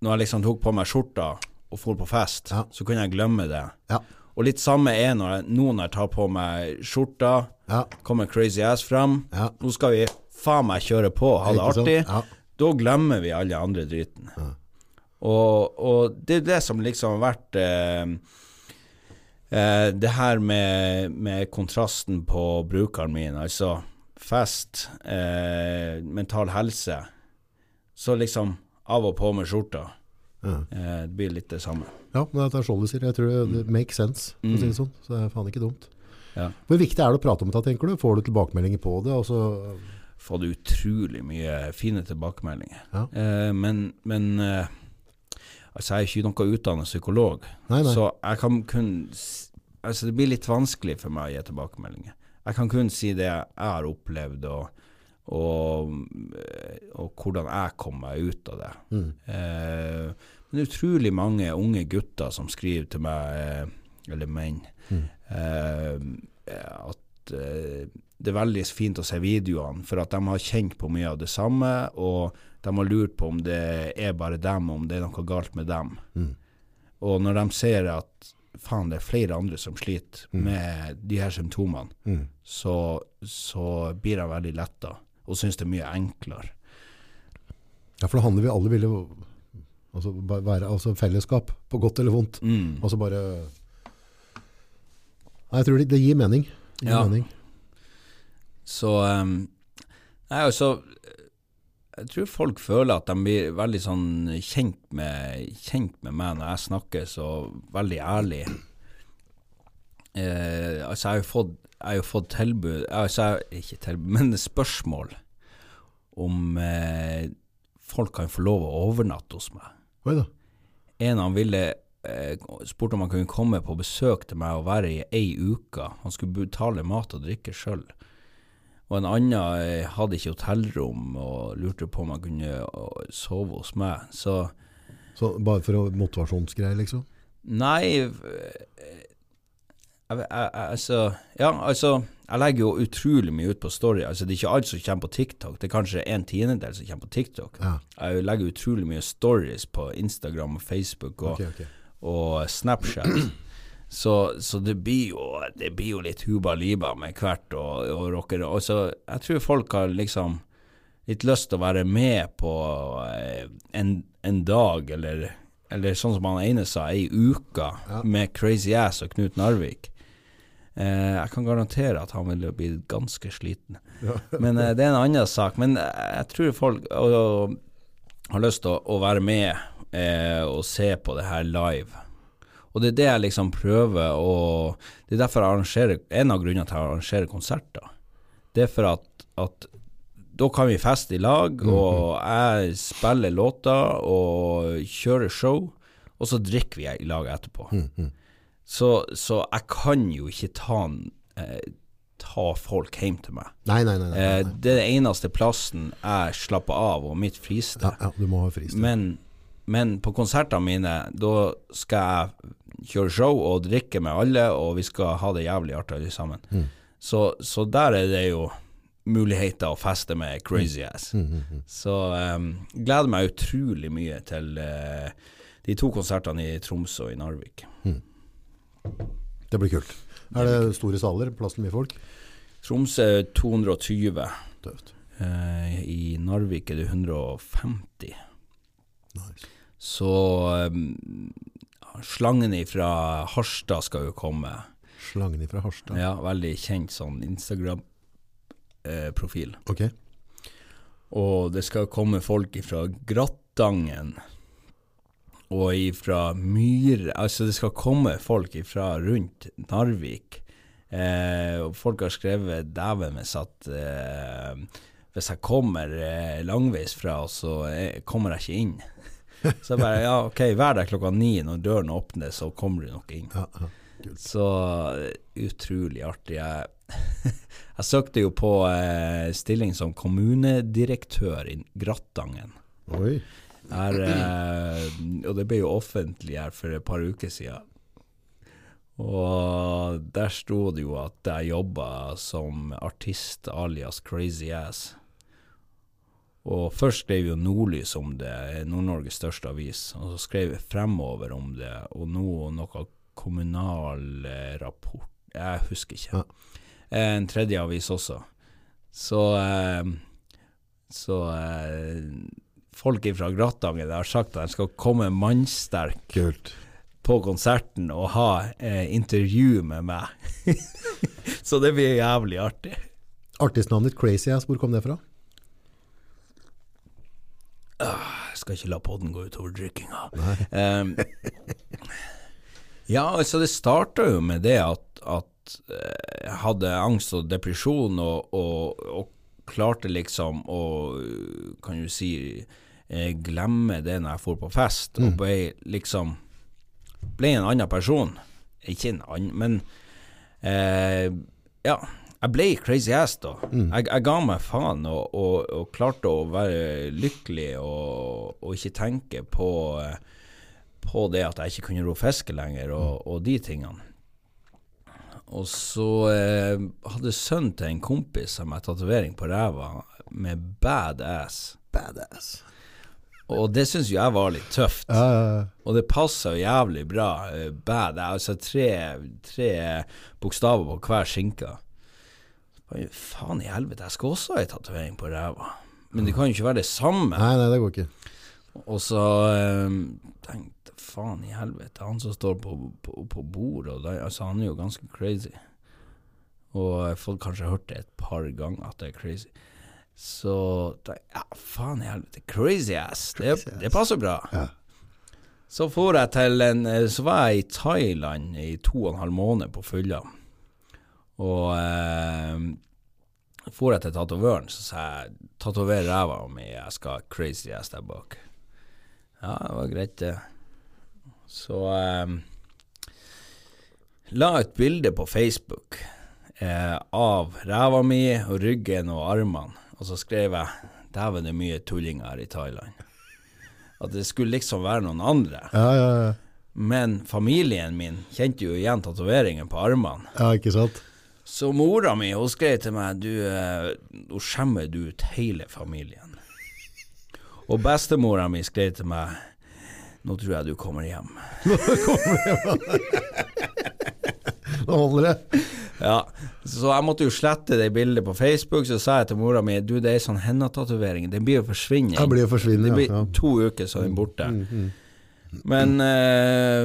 når jeg liksom tok på meg skjorta og for på fest, Ja. så kunne jeg glemme det. Ja. Og litt samme er når jeg, nå når jeg tar på meg skjorta, Ja. kommer crazy ass fram. Ja. Nå skal vi faen meg kjøre på, ha det artig. Sånn. Ja. Da glemmer vi alle andre driten. Og, og det er det som liksom har vært eh, eh, Det her med, med kontrasten på brukeren min, altså fest, eh, mental helse. Så liksom av og på med skjorta. Ja. Eh, det blir litt det samme. Ja, men det er sånn du sier. Jeg tror det, det makes sense, Mm. si det sånn. Så det er faen ikke dumt. Ja. Hvor viktig er det å prate om dette, tenker du? Får du tilbakemeldinger på det? Altså, Fått utrolig mye fine tilbakemeldinger. Ja. Eh, men men eh, altså jeg er ikke noe utdannet psykolog, Nei, nei. så jeg kan kun Altså det blir litt vanskelig for meg å gi tilbakemeldinger. Jeg kan kun si det jeg har opplevd, og, og, eh, og hvordan jeg kom meg ut av det. Mm. Eh, men det er utrolig mange unge gutter som skriver til meg, eh, eller menn, Mm. eh, at eh, det er veldig fint å se videoene, for at de har kjent på mye av det samme, og de har lurt på om det er bare dem, om det er noe galt med dem. Mm. Og når de ser at faen, det er flere andre som sliter Mm. med de her symptomene, Mm. så, så blir de veldig letta, og syns det er mye enklere. Ja, for det handler vi alle ville altså, være altså fellesskap, på godt eller vondt. Mm. Altså bare Nei, jeg tror det, det gir mening. Det gir Ja. mening. Så um, Nei, altså Jeg tror folk føler at de blir veldig sånn kjent med, kjent med meg når jeg snakker så veldig ærlig. Eh, altså, jeg har jo fått, har jo fått tilbud Altså, jeg, ikke tilbud, men spørsmål om eh, folk kan få lov å overnatte hos meg. Oi da. En han ville eh, spurte om han kunne komme på besøk til meg og være i ei uke. Han skulle betale mat og drikke sjøl. Og en annen eh, hadde ikke hotellrom og lurte på om han kunne eh, sove hos meg. Så Så bare for motivasjonsgreier, liksom? nei jeg, jeg, jeg, altså, Ja, altså Jeg legger jo utrolig mye ut på story. Altså Det er ikke alt som kommer på TikTok. Det er kanskje en tiendedel som kommer på TikTok. Ja. Jeg legger utrolig mye stories på Instagram og Facebook. og okay, okay. og Snapchat. Så, så det blir jo Det blir jo litt huba liba med hvert og, og rockere. Og så jeg tror folk har liksom litt lyst til å være med på eh, en, en dag, eller, eller sånn som han ene sa, ei uke Ja. med Crazy Ass og Knut Narvik. Eh, jeg kan garantere at han ville bli ganske sliten. (laughs) Men eh, det er en annen sak. Men eh, jeg tror folk og, og, har lyst til å, å være med eh, og se på det her live. Og det er det jeg liksom prøver å Det er derfor jeg arrangerer En av grunnene til at jeg arrangerer konserter. Det er for at, at da kan vi feste i lag, og jeg spiller låter og kjører show, og så drikker vi i lag etterpå. Så, så jeg kan jo ikke ta, eh, ta folk hjem til meg. Nei, nei, nei. nei, Eh, det er den eneste plassen jeg slapper av, og mitt fristed. Ja, ja, du må ha fristed. Men, men på konsertene mine, da skal jeg kjøre show og drikke med alle, og vi skal ha det jævlig artig alle sammen. Mm. Så, så der er det jo muligheter å feste med crazy ass. Mm, Så um, gleder meg utrolig mye til uh, de to konsertene i Tromsø og i Narvik. Det blir kult. Er det store saler? Plass til mye folk? Tromsø er 220. Tøft. Eh, I Narvik er det 150. Nice. Så um, slangen fra Harstad skal jo komme. Slangen ifra Harstad. Ja, veldig kjent sånn Instagram-profil. Ok. og det skal komme folk fra Grattangen og ifra Myre Altså, det skal komme folk ifra rundt Narvik. Eh, og folk har skrevet dæven hvis at eh, hvis jeg kommer eh, langveis fra, så eh, kommer jeg ikke inn. (laughs) Så jeg bare ja, ok, vær der klokka ni når døren åpner, så kommer du nok inn. Ja, ja. Så eh, utrolig artig. Jeg, (laughs) jeg søkte jo på eh, stilling som kommunedirektør i Grattangen. Oi. Her, eh, og det ble jo offentlig her for et par uker siden. Og der sto det jo at jeg jobba som artist alias Crazy Ass. Og først skrev jo Nordlys om det, Nord-Norges største avis, og så skrev jeg fremover om det, og nå noe Kommunal eh, Rapport Jeg husker ikke. Eh, En tredje avis også. Så Så folk fra Gratangen har sagt at de skal komme mannsterk Kult. på konserten og ha eh, intervju med meg. (laughs) så det blir jævlig artig. Artistnavnet ditt Crazy Ass, hvor kom det fra? Jeg skal ikke la podden gå utover drikkinga. Um, ja, altså det starta jo med det at, at eh, jeg hadde angst og depresjon og, og, og klarte liksom å, kan du si, glemme det når jeg dro på fest, og ble liksom ble en annen person. Ikke en annen, men eh, ja. Jeg ble crazy ass da. Jeg, jeg ga meg faen og, og, og klarte å være lykkelig og, og ikke tenke på, på det at jeg ikke kunne ro fiske lenger og, og de tingene. Og så eh, hadde sønnen til en kompis av meg tatovering på ræva med badass. Badass. Og det syns jo jeg var litt tøft. Ja, ja, ja. Og det passa jævlig bra. eh, Bad, altså tre, tre bokstaver på hver skinke. Faen i helvete, jeg skal også ha ei tatovering på ræva. Men det kan jo ikke være det samme. Nei, nei, det går ikke. Og så um, tenkte faen i helvete, han som står på, på, på bordet, da, altså, han er jo ganske crazy. Og folk har kanskje hørt det et par ganger at det er crazy. Så ja, faen i helvete, crazy ass, det, Crazy ass. det passer bra. Ja. Så en eh, Så var jeg i Thailand i to og en halv måned på fylla. Og eh, for jeg til tatovøren, så sa jeg tatover ræva mi, jeg skal ha crazy ass der bak. Ja, det var greit, det. Så eh, la et bilde på Facebook eh, av ræva mi og ryggen og armene, og så skrev jeg 'Dæven, det er mye tullinger her i Thailand'. At det skulle liksom være noen andre. Ja, ja, ja. Men familien min kjente jo igjen tatoveringen på armene. ja, ikke sant? Så mora mi hun skrev til meg du, eh, Nå skjemmer du ut hele familien. Og bestemora mi skrev til meg Nå tror jeg du kommer hjem. Nå holder det. Ja, Så jeg måtte jo slette det bildet på Facebook. Så sa jeg til mora mi Du, det er sånn hennatatovering. Den blir jo forsvinne. Den blir jo forsvinne, Det blir ja, ja. to uker, så er den borte. Men eh,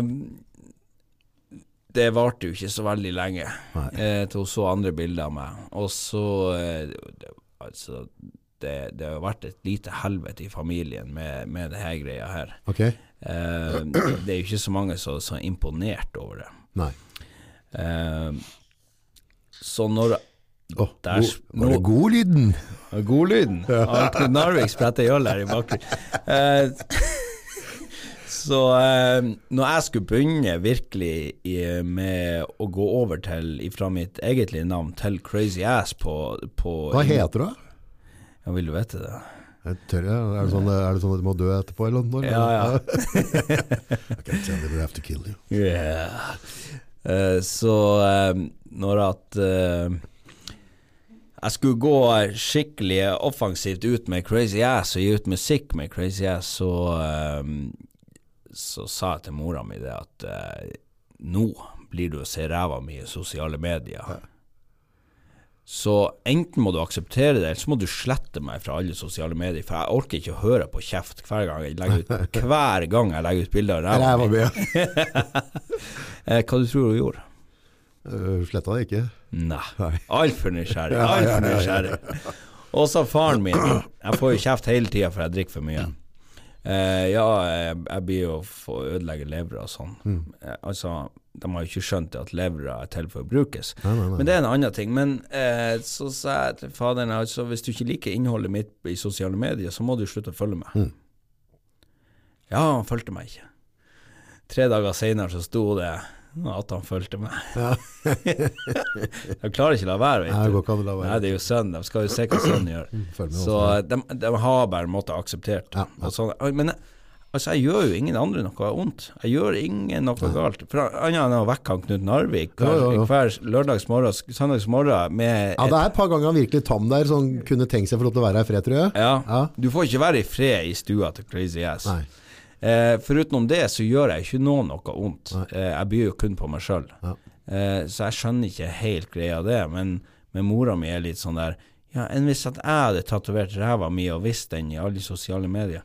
det varte jo ikke så veldig lenge eh, til hun så andre bilder av meg. Og så eh, det, Altså, det, det har vært et lite helvete i familien med, med det her greia her. Okay. Eh, det er jo ikke så mange som som er imponert over det. Nei. Eh, så når Åh, Der- var det godlyden? Godlyden. Ja. Narvik spretter øl her i bakgrunnen. Eh, (laughs) så eh, når jeg skulle begynne virkelig i, med å gå over til fra mitt egentlige navn til Crazy Ass på, på Hva heter du? Ja, vil du vite det? Jeg tør, ja. er, det sånn, er det sånn at du må dø etterpå? Eller noe? Ja, ja. (laughs) okay, tell me we have to kill you. (laughs) Yeah. Eh, så eh, når at eh, jeg skulle gå skikkelig offensivt ut med Crazy Ass og gi ut musikk med Crazy Ass, så, så sa jeg til mora mi det at nå blir du å se ræva mi i sosiale medier. Så enten må du akseptere det, eller så må du slette meg fra alle sosiale medier, for jeg orker ikke å høre på kjeft hver gang jeg legger ut, (laughs) hver gang jeg legger ut bilder av ræva mi. (laughs) Eh, hva du tror hun gjorde? Uh, Sletta det ikke? Nei. Altfor nysgjerrig. Altfor nysgjerrig. Og så faren min. Jeg får jo kjeft hele tida for jeg drikker for mye. Uh, ja, jeg, jeg blir jo å ødelegge levra og sånn. Mm. Eh, altså, de har jo ikke skjønt at levra er til for å brukes. Nei, nei, nei. Men det er en annen ting. Men eh, så sa jeg til faderen altså, hvis du ikke liker innholdet mitt i sosiale medier, så må du slutte å følge meg. Mm. Ja, han fulgte meg ikke. Tre dager seinere så sto det at han fulgte meg. (laughs) Ja. de klarer ikke å la være. Nei, det Vet går du. ikke an å Nei, det er jo sønnen. De skal jo se hva sønnen gjør. Så de, de har bare måttet akseptert Ja, ja. Sånn. Men altså, jeg gjør jo ingen andre noe vondt. Jeg gjør ingen noe galt. For Annet enn å vekke han Knut Narvik hver, ja. hver lørdagsmorgen, søndagsmorgen med Ja, det er et par ganger han virkelig tam der, som kunne tenkt seg for lov til å være her i fred, tror jeg. ja. Ja. Du får ikke være i fred i stua til Crazy Ass. Nei. Eh, Foruten det så gjør jeg ikke noe noe vondt. Eh, jeg byr jo kun på meg sjøl. Ja. Eh, så jeg skjønner ikke helt greia det. Men, men mora mi er litt sånn der Ja, enn hvis at jeg hadde tatovert ræva mi og visst den i alle sosiale medier.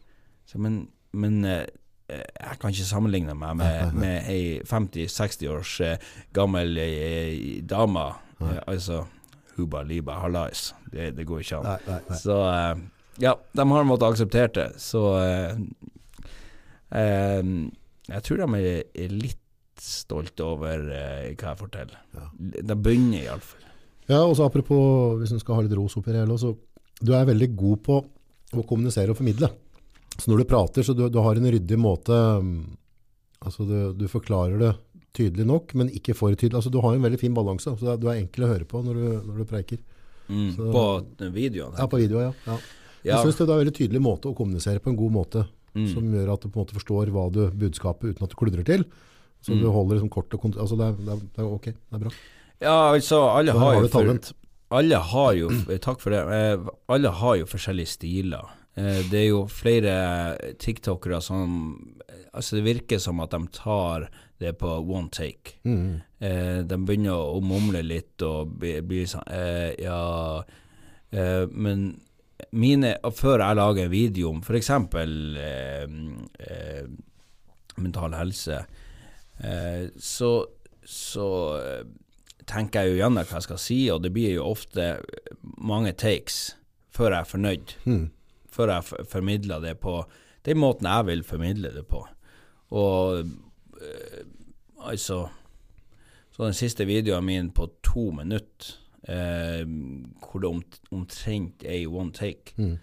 Så, men men eh, jeg kan ikke sammenligne meg med, med ei 50-60 års eh, gammel eh, dame. Eh, altså Huba Liba halais. Det, det går ikke an. Nei, nei, nei. Så eh, ja, de har måttet akseptere det. Så eh, eh, jeg tror de er, er litt stolte over eh, hva jeg forteller. Ja. De begynner iallfall. Ja, og så apropos, hvis du skal ha litt ros oppi det hele, så du er veldig god på å kommunisere og formidle. Så når du prater, så du, du har en ryddig måte, um, altså du, du forklarer det tydelig nok, men ikke for tydelig. Altså du har en veldig fin balanse, så du er enkel å høre på når du, når du preiker. Mm, Så- på videoen. Ja, på videoen, ja. ja. Ja. Jeg synes det er en veldig tydelig måte å kommunisere på en god måte, Mm. som gjør at du på en måte forstår hva du budskapet uten at du kludrer til. Så Mm. du holder liksom kort og kont altså det, er, det, er, det er ok, det er bra. Ja, altså, alle har, har jo for, alle har jo (clears throat) Takk for det. Eh, Alle har jo forskjellige stiler. Eh, Det er jo flere tiktokere som Altså, det virker som at de tar det på one take. Mm. Eh, de begynner å mumle litt og bli- blir sånn eh, Ja eh, Men mine Før jeg lager en video om f.eks. Eh, eh, mental helse, eh, så, så tenker jeg jo gjennom hva jeg skal si, og det blir jo ofte mange takes før jeg er fornøyd. Mm. Før jeg formidler det på den måten jeg vil formidle det på. Og eh, altså Så den siste videoen min på to minutter, eh, hvor det om, omtrent er i one take Mm.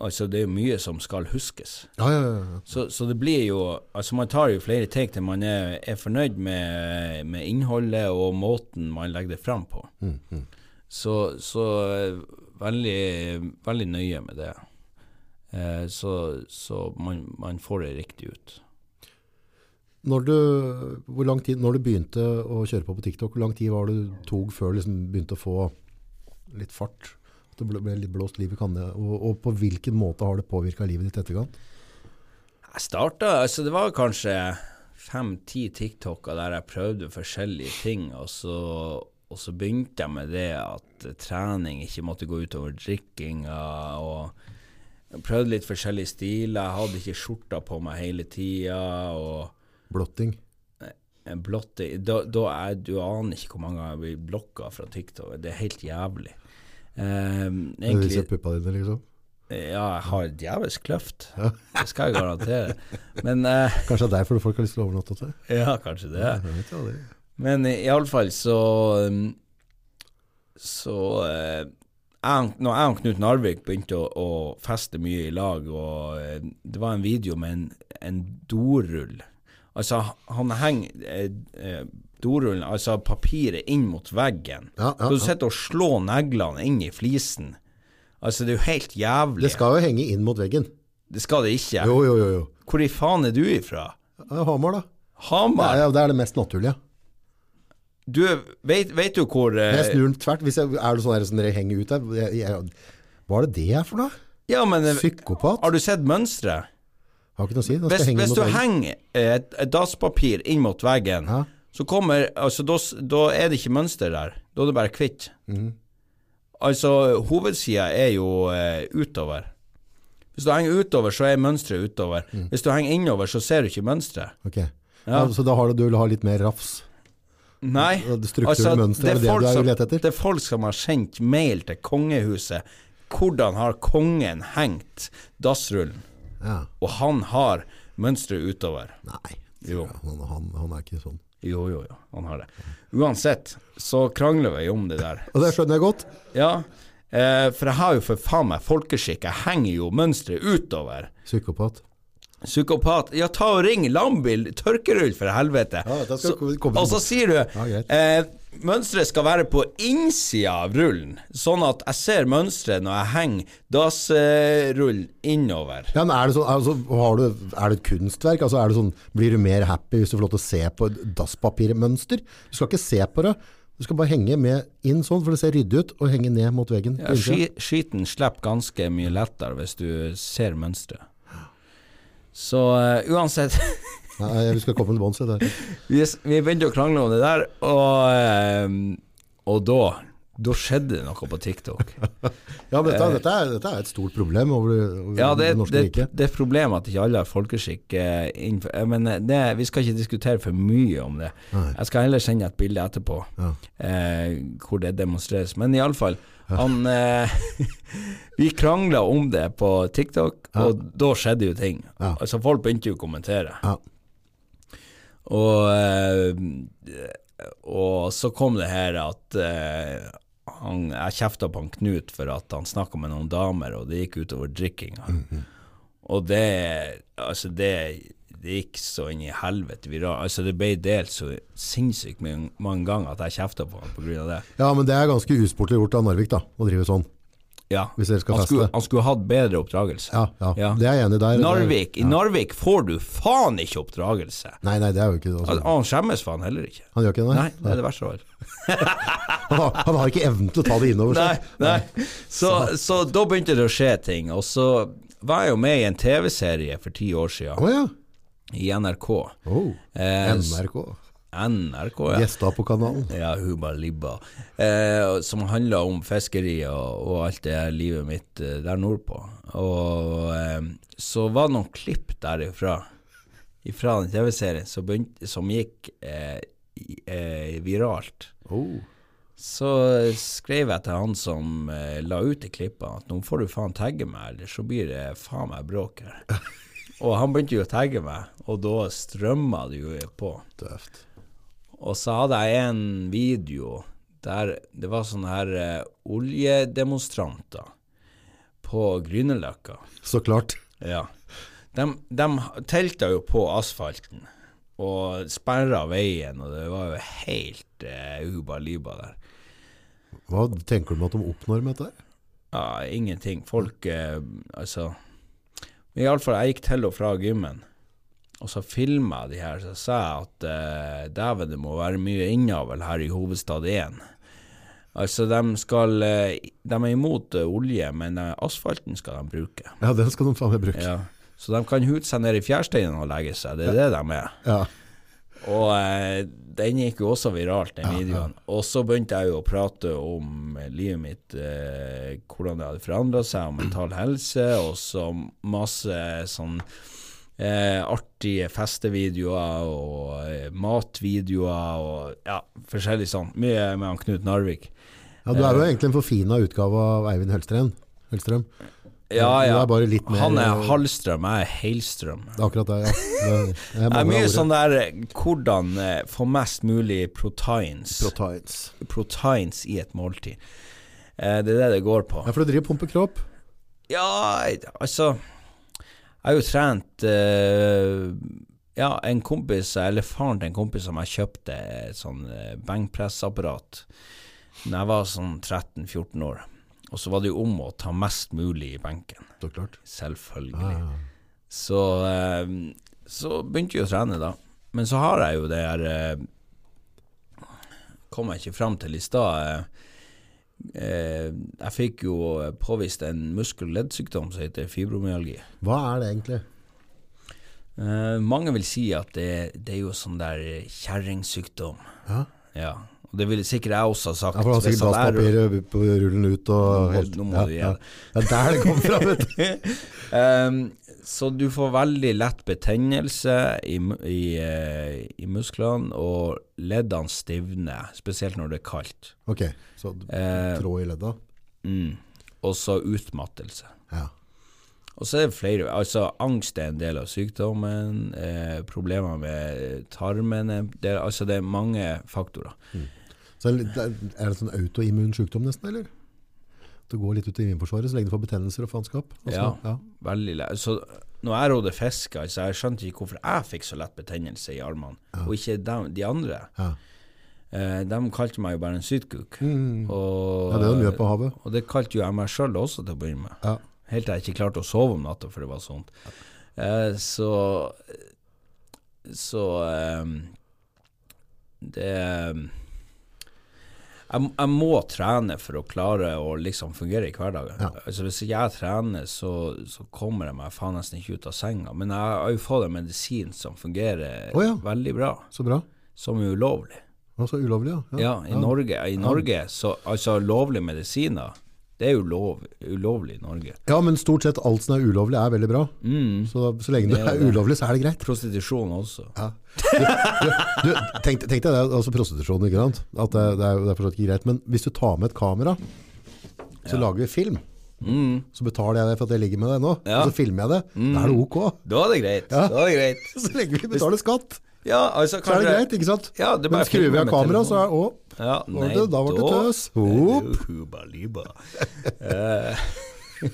Altså, det er jo mye som skal huskes. Ja, ja, ja, ja. Så, så det blir jo Altså, man tar jo flere take til man er, er fornøyd med, med innholdet og måten man legger det fram på. Mm. Mm. Så, så eh, veldig, veldig nøye med det. Eh, så så man, man får det riktig ut. Når du, hvor lang tid, når du begynte å kjøre på på TikTok, hvor lang tid var det du tok før du liksom begynte å få litt fart? At det ble, ble litt blåst liv i kanne? Og, og på hvilken måte har det påvirket livet ditt etterkant? Jeg starta Altså, det var kanskje fem-ti TikToker der jeg prøvde forskjellige ting, og så, og så begynte jeg med det at trening ikke måtte gå utover drikkinga, og prøvde litt forskjellige stiler. Jeg hadde ikke skjorta på meg hele tida, Blotting? Blotting? da, da er, Du aner ikke hvor mange ganger jeg blir blokka fra TikTok. Det er helt jævlig. Um, Du viser egentlig puppa dine, liksom? Ja, jeg har et djevelsk kløft. Ja. (laughs) Det skal jeg garantere. Men uh, (laughs) Kanskje det er derfor folk har lyst til å overnatte til? Ja, kanskje det. Ja, vet jo det. Men iallfall så um, Så eh, jeg, Når jeg og Knut Narvik begynte å, å feste mye i lag, og eh, det var en video med en, en dorull Altså, han henger eh, eh, dorullen, altså papiret, inn mot veggen. Ja, ja, Så du sitter og slår neglene inn i flisen. Altså, det er jo helt jævlig. Det skal jo henge inn mot veggen. Det skal det ikke. Jo, jo, jo. jo. Hvor i faen er du ifra? Hamar, da. Hamar? Ja, det er det mest naturlige. Du, vet, vet du hvor eh, jeg snur den tvert. Hvis jeg, er det sånn her som dere henger ut der? Jeg, jeg, hva er det det er for noe? Ja, men eh, Psykopat? har du sett mønsteret? Har ikke noe å si. Hvis, henge hvis du veggen. henger et, et dasspapir inn mot veggen, Ja. så kommer Altså, da, er det ikke mønster der. Da er det bare hvitt. Mm. Altså, hovedsida er jo eh, utover. Hvis du henger utover, så er mønsteret utover. Mm. Hvis du henger innover, så ser du ikke mønsteret. Ok. Ja. Ja, så da har du, du vil ha litt mer rafs? Nei. Struktur, Altså, mønster, er det det folk som- Det er folk som har sendt mail til kongehuset. Hvordan har kongen hengt dassrullen? Ja. Og han har mønsteret utover. Nei, Jo. han, han, han er ikke sånn. Jo, jo, jo, han har det. Uansett, så krangler vi om det der. (laughs) Og det skjønner jeg godt. Ja, eh, for jeg har jo for faen meg folkeskikk. Jeg henger jo mønsteret utover. Psykopat. Psykopat. Ja, ta og ring Lambil Tørkerull, for helvete. Ja, Så- og så sier du ja, eh, Mønsteret skal være på innsida av rullen, sånn at jeg ser mønsteret når jeg henger dassrullen innover. Ja, men er det sånn, altså, har du, er det et kunstverk? Altså, det sånn, blir du mer happy hvis du får lov til å se på et dasspapirmønster? Du skal ikke se på det. Du skal bare henge med inn sånn, for det ser ryddig ut, og henge ned mot veggen. Ja, skiten slipper ganske mye lettere hvis du ser mønsteret. Så uh, uansett (laughs) Nei, vi skal komme til bunns i det. vi, vi begynte å krangle om det der, og, eh, og da da skjedde det noe på TikTok. (laughs) Ja, men dette, dette, er, dette er et stort problem over, over Ja, det, det norske det, riket. det er et problem at ikke alle har folkeskikk eh, eh, Men det, vi skal ikke diskutere for mye om det. Nei. Jeg skal heller sende et bilde etterpå Ja. eh, hvor det demonstreres. Men iallfall, han eh, (laughs) Vi krangla om det på TikTok, Ja. og da skjedde jo ting. Ja. Altså Folk begynte jo å kommentere. Ja. Og, eh, og så kom det her at eh, han, jeg kjefta på han Knut for at han snakka med noen damer, og det gikk utover drikkinga. Mhm. Og det Altså, det, det gikk så inn i helvete viralt. Altså, det ble delt så sinnssykt mange, ganger at jeg kjefta på han av det. ja, men det er ganske usportlig gjort av Narvik, da, å drive sånn. Ja. Han skulle, han skulle hatt bedre oppdragelse. Ja, ja, Ja. det er jeg enig der. Narvik, I. Narvik får du faen ikke oppdragelse. Nei, nei, det er jo ikke det. altså, han skjemmes faen heller ikke. Han gjør ikke det? Nei, det er det verste av alt. (laughs) Han, har, han har ikke evnen til å ta det innover Nei, seg. nei. Så, så da begynte det å skje ting. Og så var jeg jo med i en TV-serie for ti år siden ja. I NRK. Oh, Eh, NRK. NRK, ja. Gjester på kanalen. Ja, Huba Libba. Eh, som handla om fiskeri og, og alt det her livet mitt eh, der nordpå. Og eh, så var det noen klipp derifra, ifra den TV-serien, som, som gikk eh, eh, viralt. Oh. Så skrev jeg til han som la ut de klippene, at nå får du faen tagge meg, eller så blir det faen meg bråk her. (laughs) og han begynte jo å tagge meg, og da strømma det jo på. Døft. Og så hadde jeg en video der det var sånne her uh, oljedemonstranter på Grünerløkka. Så klart. Ja. De, de telta jo på asfalten og sperra veien, og det var jo helt uh, uba liba der. Hva tenker du med at de oppnår med dette? Ja, ingenting. Folk uh, Altså Iallfall, jeg gikk til og fra gymmen, og så filma jeg de her. Så sa jeg at eh, dæven, det må være mye innavl her i hovedstad 1. Altså, de skal eh, De er imot eh, olje, men eh, asfalten skal de bruke. Ja, den skal de faen meg bruke. Ja. Så de kan hute seg ned i fjærsteinen og legge seg. Det er det de er. Ja. Og eh, den gikk jo også viralt, den videoen. Og så begynte jeg jo å prate om eh, livet mitt, eh, hvordan det hadde forandra seg, om mental helse, og så masse sånn eh, artige festevideoer og eh, matvideoer og ja, forskjellig sånn. Mye med han Knut Narvik. ja, du er jo egentlig en forfina utgave av Eivind Hølstrøm. Ja, Du ja. er bare litt mer Han er Hallstrøm, jeg er Heilstrøm. Det er akkurat det, ja. Det, det er Det (laughs) er mye sånn der eh, hvordan eh, få mest mulig proteins, Proteins. proteins i et måltid. Eh, det er det det går på. Ja, for du driver pumper kropp. Ja, altså Jeg har jo trent eh, Ja, en kompis, eller faren til en kompis som jeg kjøpte et sånn eh, benkpressapparat da jeg var sånn 13-14 år. Og så var det jo om å ta mest mulig i benken. Så klart. Selvfølgelig. Ja, Så, eh, så begynte jeg å trene da. Men så har jeg jo det her eh, Kom jeg ikke fram til i stad. Eh, eh, jeg fikk jo påvist en muskel- og leddsykdom som heter fibromyalgi. Hva er det egentlig? Eh, mange vil si at det, det er jo sånn der kjerringsykdom. Ja, Ja. Og det ville sikkert jeg også ha sagt. ja for hvis sikkert at jeg- på rullen ut og helt nå må ja, du ja. det. Er der det kommer fra, vet du. um, (laughs) så du får veldig lett betennelse i, i, eh, i musklene, og leddene stivner, spesielt når det er kaldt. Ok, så Eh, tråd i ledda. Mm. Og så utmattelse. Ja. Og så er det flere Altså, angst er en del av sykdommen. Eh, problemer med tarmen. det, er- Altså, det er mange faktorer. Så er det sånn autoimmun sykdom nesten, eller? Det går litt ut i immunforsvaret så lenge du får betennelser og faenskap? Ja, Ja. Veldig lett. Så når jeg rådde fisk, altså, jeg skjønte ikke hvorfor jeg fikk så lett betennelse i armene, og ikke de, de andre. Ja. Eh, de kalte meg jo bare en sytkuk. Mm. Og, ja, det er gjør på havet. og det kalte jo jeg meg sjøl også til å begynne med. Ja. Helt til jeg ikke klarte å sove om natta, for det var sånt. Eh, så Så eh, Det jeg, jeg må trene for å klare å liksom fungere i hverdagen. Altså Hvis ikke jeg trener, så, så kommer jeg meg faen nesten ikke ut av senga. Men jeg har jo fått en medisin som fungerer oh, ja. veldig bra, Så bra. som er ulovlig. Altså ulovlig, ja. Ja, i Norge, i Norge så, altså lovlige medisiner, det er jo lov, ulovlig i Norge. Ja, men stort sett alt som er ulovlig er veldig bra. Mm. Så, så lenge det Det er ulovlig, så er det greit. Prostitusjon også. Ja. Du, du, du, tenk, tenk deg det, altså prostitusjon, ikke sant? At det, det er det er ikke greit. Men hvis du tar med et kamera, så lager vi film. Mm. Så betaler jeg deg for at jeg ligger med deg nå, Ja. og så filmer jeg det. Da er det ok. Da er det greit. Ja. Er det greit. (laughs) Så lenge vi betaler skatt, Ja, altså så er det greit, ikke sant? Ja, det Men skrur vi av kameraet, kamera, så er å, Ja, var det- da ble det tøs. Liba. Eh, (laughs)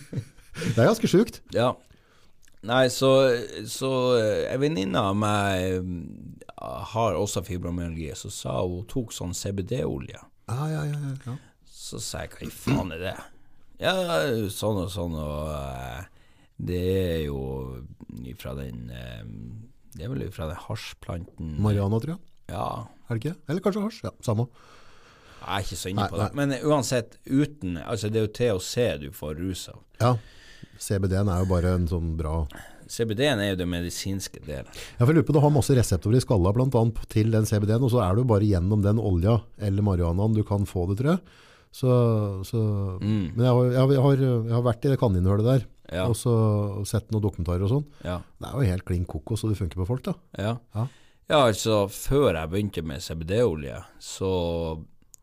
Det er ganske sjukt. ja. Nei, så, så eh, en venninne av meg eh, har også fibromyalgi, så sa hun tok sånn CBD-olje. Ah, ja, ja, ja. Så sa jeg hva i faen er det? Ja, sånn og sånn, og eh, det er jo ifra den eh, Det er vel ifra den hasjplanten Mariana, tror jeg. Ja. Er det ikke? Eller kanskje hasj. Ja, samme. Jeg er ikke så inne Nei, på det. Men uansett, uten Altså, det er jo THC du får rus av. Ja. CBD-en er jo bare en sånn bra CBD-en er jo det medisinske delen. Jeg lurer på, Du har masse reseptorer i skalla blant annet, til den CBD-en, og så er det jo bare gjennom den olja eller marihuanaen du kan få det, tror jeg. Så, så, Mm. Men jeg har, jeg, har, jeg, har, vært i det kaninhullet der Ja. og så sett noen dokumentarer og sånn. Ja. Det er jo helt klin kokos, og det funker på folk. da. Ja. Ja. ja, altså, før jeg begynte med CBD-olje, så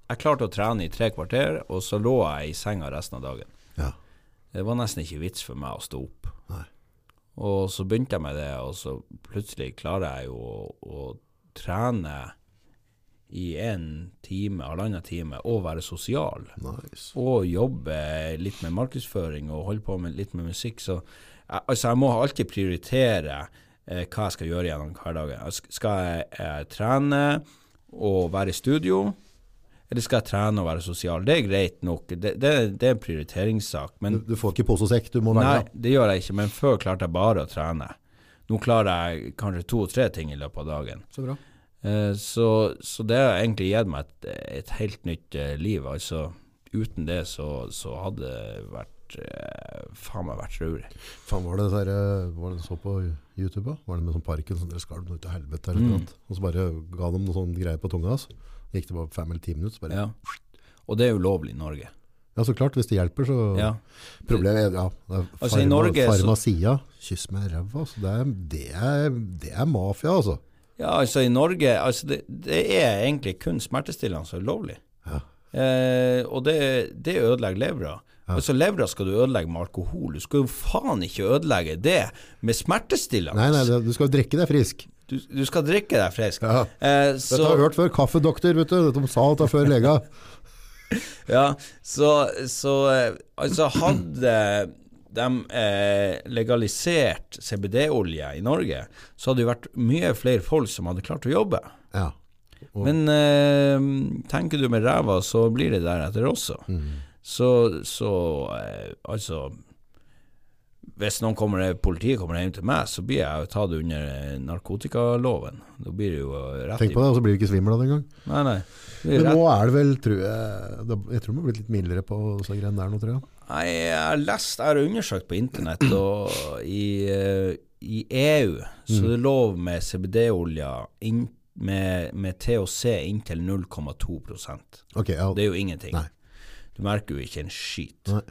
Jeg klarte å trene i tre kvarter, og så lå jeg i senga resten av dagen. Det var nesten ikke vits for meg å stå opp. Nei. Og så begynte jeg med det, og så plutselig klarer jeg jo å, å trene i en time, halvannen time, og være sosial. Nice. Og jobbe litt med markedsføring og holde på med litt med musikk. Så jeg, altså jeg må alltid prioritere eh, hva jeg skal gjøre gjennom hverdagen. Skal jeg eh, trene og være i studio, eller skal jeg trene og være sosial? Det er greit nok, det, det, det er en prioriteringssak. Men Du, du får ikke pose og sekk, du må Nei, det gjør jeg ikke, men før klarte jeg bare å trene. Nå klarer jeg kanskje to-tre ting i løpet av dagen. Så bra. Eh, så, så det har egentlig gitt meg et, et helt nytt eh, liv. Altså, uten det så, så hadde det vært eh, faen meg vært traurig. Faen, var det der, var det du så på YouTube? da? Var det med sånn parken som dere skalv ut til helvete? Eller Mm. noe annet? Og så bare ga de noe sånn greier på tunga hans. Gikk det bare fem eller ti minutter, så bare Ja. Og det er ulovlig i Norge. Ja, så klart, hvis det hjelper, så Ja. Problemet er, ja, det er Altså, Norge så- kyss meg i ræva, altså. det, er, det, er, det er mafia, altså. Ja, altså i Norge altså det, det er egentlig kun smertestillende som er lovlig. Ja. Eh, og det, det ødelegger levra. Altså Levra skal du ødelegge med alkohol. Du skal jo faen ikke ødelegge det med smertestillende. Nei, nei, du skal drikke deg frisk. Du, du skal drikke deg frisk. Ja. Eh, Dette har jeg hørt før. Kaffedoktor, vet du. De sa dette før lega. (laughs) ja, så, så eh, altså hadde de eh, legalisert CBD-olje i Norge, så hadde det vært mye flere folk som hadde klart å jobbe. Ja. Og- Men eh, tenker du med ræva, så blir det deretter også. Mm. Så, så eh, altså Hvis noen kommer, politiet kommer hjem til meg, så blir jeg jo tatt under narkotikaloven. Da blir det jo rett Tenk på det, og så blir du ikke svimmel av det engang. Nei, nei. Det Men nå er det vel, tror jeg Jeg tror det har blitt litt mildere på disse greiene der nå, tror jeg. Nei, jeg har lest, jeg har undersøkt på internett, og i, eh, i EU så Mm. er det lov med CBD-olja med, med THC inntil 0,2 okay, ja. Det er jo ingenting. Nei. Du merker jo ikke en skit. Nei.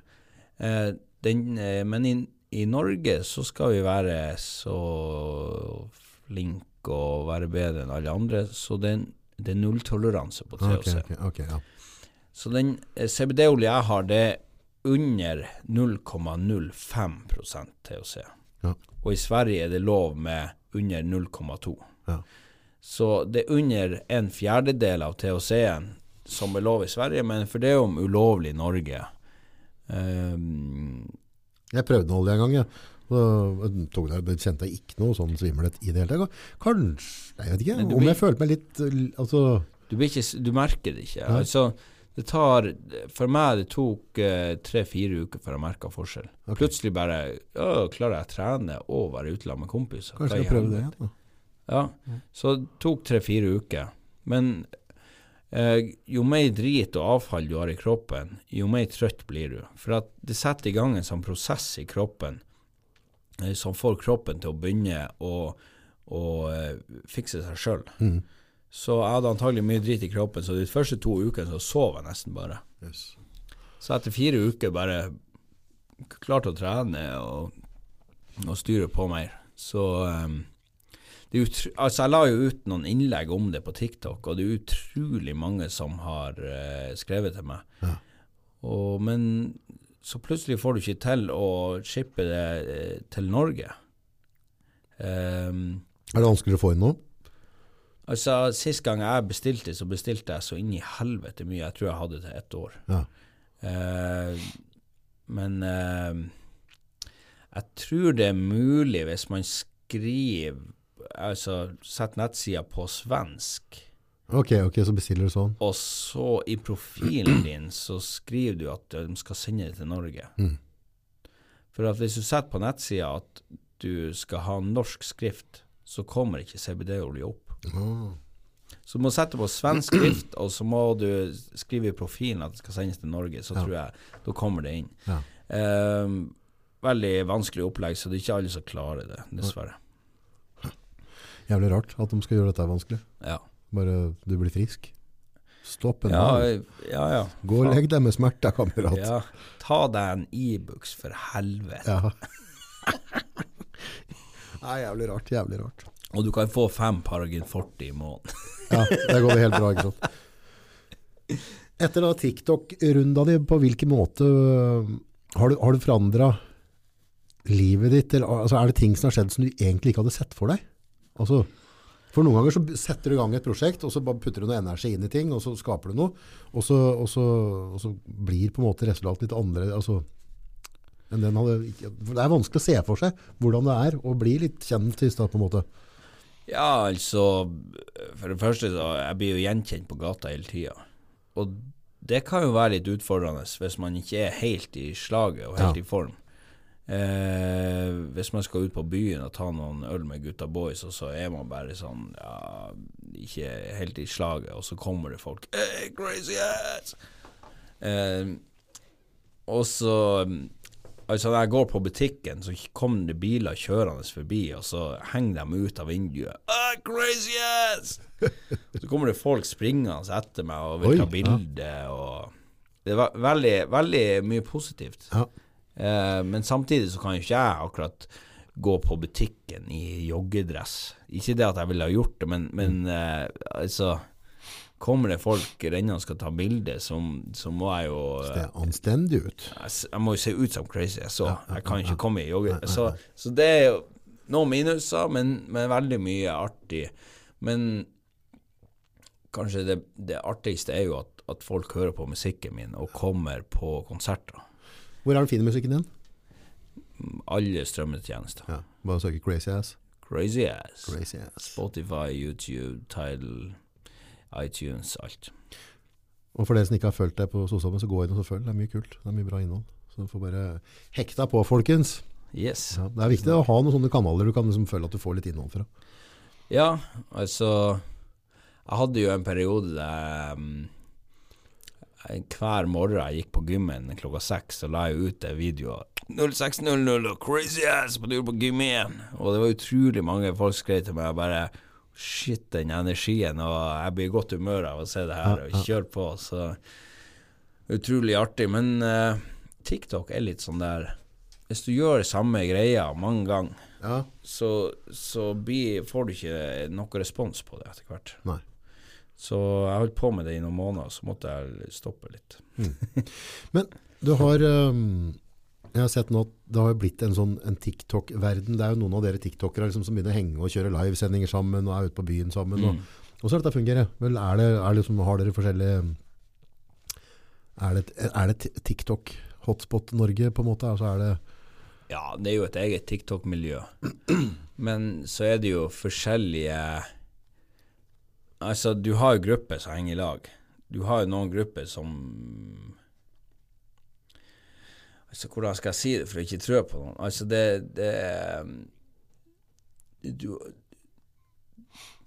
Eh, den, eh, men i, i Norge så skal vi være så flinke og være bedre enn alle andre, så det, er- det er nulltoleranse på THC. THC. okay, okay, ja. Så den eh, CBD-olje jeg har, det er under 0,05% THC. Ja. Og i Sverige er det lov med under 0,2. Ja. Så det er under en fjerdedel av THC-en som er lov i Sverige, men for det er jo ulovlig i Norge. Um, Jeg prøvde olje en gang, jeg. Jeg tok det, det kjente jeg ikke noe sånn svimmelhet i det hele tatt. Kanskje, jeg vet ikke, Blir, om jeg følte meg litt altså, du, ikke, du merker det ikke. Nei. Altså, det tar For meg det tok eh, tre-fire uker før jeg merka forskjell. Okay. Plutselig bare å, klarer jeg å trene og være ute med kompiser. Kanskje jeg prøver det igjen. da. Ja, så det tok tre-fire uker. Men jo mer drit og avfall du har i kroppen, jo mer trøtt blir du. For at det setter i gang en sånn prosess i kroppen eh, som får kroppen til å begynne å, å eh, fikse seg sjøl. Så jeg hadde antagelig mye drit i kroppen, så de første to ukene så sov jeg nesten bare. Yes. Så etter fire uker bare klarte å trene og, og styre på mer. Så um, altså Jeg la jo ut noen innlegg om det på TikTok, og det er utrolig mange som har uh, skrevet til meg. Ja. Og, men så plutselig får du ikke til å shippe det uh, til Norge. Um, Er det vanskeligere å få inn noe? altså Sist gang jeg bestilte, så bestilte jeg så inn i helvete mye. Jeg tror jeg hadde det til ett år. Ja. Uh, men eh, jeg tror det er mulig hvis man skriver Altså setter nettsida på svensk, Ok, ok, så bestiller du sånn. og så i profilen (clears throat) din så skriver du at de skal sende det til Norge. Mm. For at hvis du setter på nettsida at du skal ha norsk skrift, så kommer ikke CBD-olje opp. Ah. Så du må sette på svensk skrift, og så må du (clears throat) skrive i profilen at det skal sendes til Norge. Så Ja. tror jeg da kommer det inn. Ja. Um, veldig vanskelig opplegg, så det er ikke alle som klarer det, dessverre. Jævlig rart at de skal gjøre dette vanskelig. Ja, Bare du blir frisk. Stopp en ja, dag. ja. ja. Gå og legg deg med smerte, kamerat. ja. Ta deg en Ibux, for helvete. Ja. (laughs) Nei, jævlig rart. Jævlig rart. Og du kan få fem Paragin 40 i måneden. Ja, det går helt bra, ikke sant. Etter da TikTok-runda di, på hvilken måte øh, har du, har du forandra livet ditt? Eller, altså, er det ting som har skjedd som du egentlig ikke hadde sett for deg? Altså, for noen ganger så setter du i gang et prosjekt, og så bare putter du noe energi inn i ting, og så skaper du noe, og så, og så, og så blir på en måte resultatet litt andre altså, enn den hadde Det er vanskelig å se for seg hvordan det er å bli litt kjent i stad, på en måte. Ja, altså For det første, så jeg blir jo gjenkjent på gata hele tida. Og det kan jo være litt utfordrende hvis man ikke er helt i slaget og helt Ja. i form. Eh, hvis man skal ut på byen og ta noen øl med gutta boys, og så er man bare sånn ja, ikke helt i slaget, og så kommer det folk Hey, crazy ass! Eh, og så Altså, når jeg går på butikken, så kommer det biler kjørende forbi, og så henger de ut av vinduet. Ah, crazy ass! Så kommer det folk springende etter meg og vil ta bilde, og Det var veldig, veldig mye positivt. Ja. Eh, men samtidig så kan jo ikke jeg akkurat gå på butikken i joggedress. Ikke det at jeg ville ha gjort det, men, men eh, altså Kommer det folk rennende og skal ta bilde, så, så må jeg jo Det er anstendig ut. jeg, jeg må jo se ut som crazy, så jeg kan ikke komme i jogge. Nei, nei, Så, så det er jo noen minuser, men, men veldig mye artig. Men kanskje det, det artigste er jo at, at folk hører på musikken min og kommer på konserter. Hvor er den fine musikken din? Alle strømmetjenester. Ja, bare søke Crazy Ass. Crazy ass. Crazy Ass. Spotify, YouTube, Tidal, iTunes, alt. Og for dere som ikke har fulgt deg på medier, så gå inn og følg. Det er mye kult. Det er mye bra innhold. Så du får bare hekta på, folkens. Yes. Ja, det er viktig å ha noen sånne kanaler du kan liksom føle at du får litt innhold fra. Ja, altså Jeg hadde jo en periode der um, hver morgen jeg gikk på gymmen klokka seks, så la jeg ut en video 0600 og crazy ass på tur på gym igjen. Og det var utrolig mange folk skrev til meg og bare Shit, den energien, og jeg blir i godt humør av å se det her, og kjør på. Så utrolig artig. Men uh, TikTok er litt sånn der Hvis du gjør samme greia mange ganger Ja, så, så blir, får du ikke noe respons på det etter hvert. nei. Så jeg holdt på med det i noen måneder, så måtte jeg stoppe litt. Men du har um, Jeg har sett nå at det har blitt en sånn en TikTok-verden. Det er jo noen av dere TikTokere liksom, som begynner å henge og kjøre livesendinger sammen og er ute på byen sammen. Og, og så dette fungerer. Vel, er det, er det liksom, har dere forskjellige Er det, er det TikTok-hotspot Norge, på en måte? Altså er det Ja, det er jo et eget TikTok-miljø. Men så er det jo forskjellige Altså, du har jo grupper som henger i lag. Du har jo noen grupper som Altså, hvordan skal jeg si det for å ikke trø på noen? Altså, det, det du,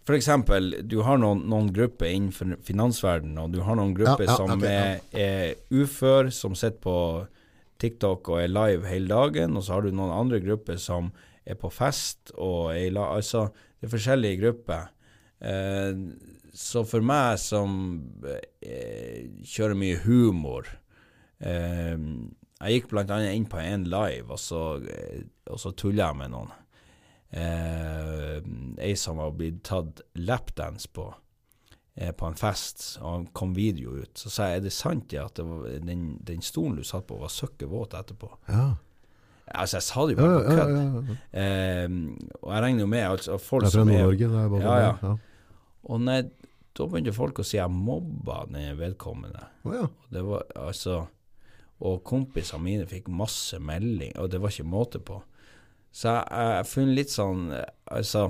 For eksempel, du har noen, noen grupper innenfor finansverdenen, og du har noen grupper Ja, ja, som okay, ja. er, er ufør, som sitter på TikTok og er live hele dagen, og så har du noen andre grupper som er på fest og er i lag Altså, det er forskjellige grupper. Eh, så for meg som eh, kjører mye humor eh, Jeg gikk annet inn på en live, og så, og så tulla jeg med noen. Ei som var blitt tatt lapdance på på en fest, og han kom video ut. Så sa jeg, er det sant ja, at det var, den, den stolen du satt på var søkkevåt etterpå? Ja. Altså, jeg sa det jo bare på kødd. Eh, og jeg regner jo med altså, folk som er Nord-Norge. Det er bare Ja, ja. Og nei, da begynte folk å si jeg mobba den vedkommende. Oh, ja. Og det var altså Og kompisene mine fikk masse melding, og det var ikke måte på. Så jeg har funnet litt sånn Altså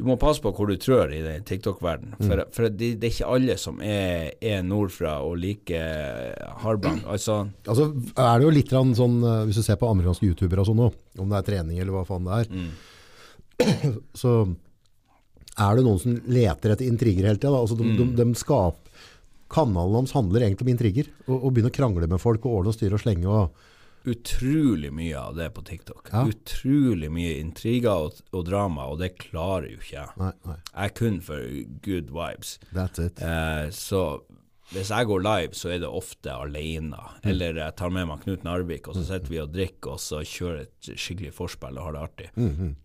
Du må passe på hvor du trør i den TikTok-verdenen. For, for det, det er ikke alle som er, er nordfra og liker hardbank. Altså Altså er det jo litt sånn, eh, hvis du ser på amerikanske youtubere og sånn nå, om det er trening eller hva faen det er, mm, (clears throat) så er det noen som leter etter intriger hele tida. Altså, de, de, Mm. de skap, kanalen deres handler egentlig om intriger. Og begynne å krangle med folk og ordne og styre og slenge. Og, utrolig mye av det på TikTok. Ja. Utrolig mye intriger og, og drama, og det klarer jo ikke jeg. nei, nei, Jeg er kun for good vibes. that's it. Eh, så hvis jeg går live, så er det ofte alene. Eller jeg tar med meg Knut Narvik, og så sitter vi og drikker og så kjører et skikkelig forspill og har det artig. Mhm.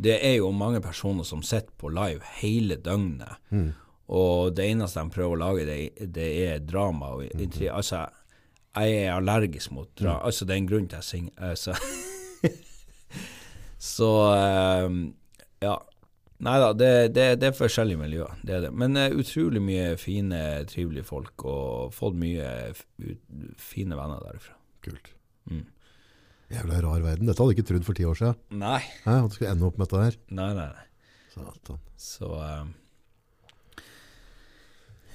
Det er jo mange personer som sitter på live hele døgnet, og det eneste de prøver å lage, det, det er drama. Og intriger. altså, jeg er allergisk mot drama. Altså, det er en grunn til jeg synger. Så, (laughs) så um, ja. Nei da, det, det, det er forskjellige miljøer, det er det. Men uh, utrolig mye fine, trivelige folk, og fått mye fine venner derifra. Kult. Mm. Jævla rar verden. Dette hadde jeg ikke trodd for ti år siden. Nei. Hæ, at du skulle ende opp med dette her. Nei, nei, nei. Satan. Så eh,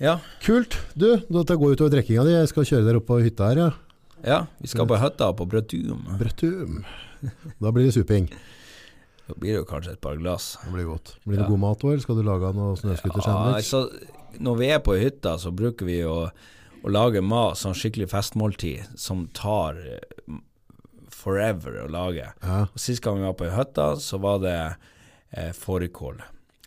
Ja. Kult. Du, dette går utover drikkinga di. Jeg skal kjøre dere opp på hytta her, ja. Ja, vi skal på hytta på Brøttum. Brøttum. Da blir det suping. Da blir det jo kanskje et par glass. Det blir godt. Blir det Ja. god mat òg, eller skal du lage noe Ja, altså, når vi er på hytta, så bruker vi å, å lage mat, sånn skikkelig festmåltid, som tar eh, forever å lage. Ja. Og Sist gang vi var på hytta, så var det eh, fårikål.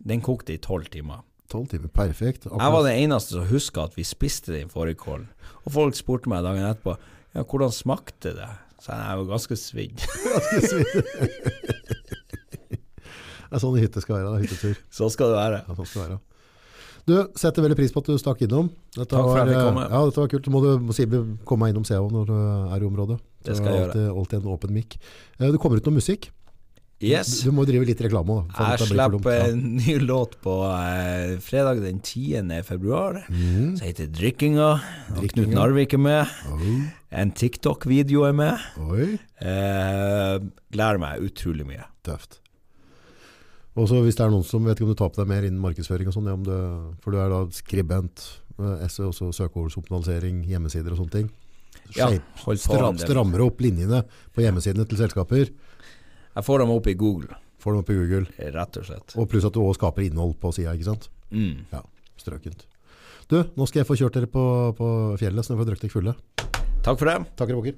Den kokte i tolv timer. Tolv timer, perfekt. Jeg var den eneste som huska at vi spiste den fårikålen. Og folk spurte meg dagen etterpå ja, hvordan smakte det. Så jeg var ganske svidd. (laughs) ganske svidd. det er sånn hytte skal være. da, Hyttetur. Så skal det være. Ja, sånn skal det være. Du, setter veldig pris på at du stakk innom. Dette Takk for at jeg kom. Ja, dette var kult. Må du må si, komme meg innom CH når du er i området. Det skal jeg gjøre. alltid, alltid en åpen mic. Eh, Det kommer ut noe musikk. Yes. Du, du må drive litt reklame òg. Jeg slipper en ny låt på eh, fredag den 10. februar. Mm. Som heter 'Drikkinga'. Drikkinga. Knut Narvik er med. Oi, En TikTok-video er med. oi, Eh, gleder meg utrolig mye. tøft. Og så hvis det er noen som vet ikke om du tar på deg mer innen markedsføring og sånn, ja, for du er da skribent, eh, også søkeordsoptimalisering, hjemmesider og sånne ting. Shape, ja, på stra, en del. strammer opp linjene på hjemmesidene til selskaper, Jeg får dem opp i Google, får dem opp i Google, eh, rett og slett. og pluss at du også skaper innhold på siden, ikke sant? Mm. Ja, strøkent. Du, nå skal jeg få kjørt dere på, på fjellet, så dere får drøkt dere fulle. Takk for det. Takk, og bokker.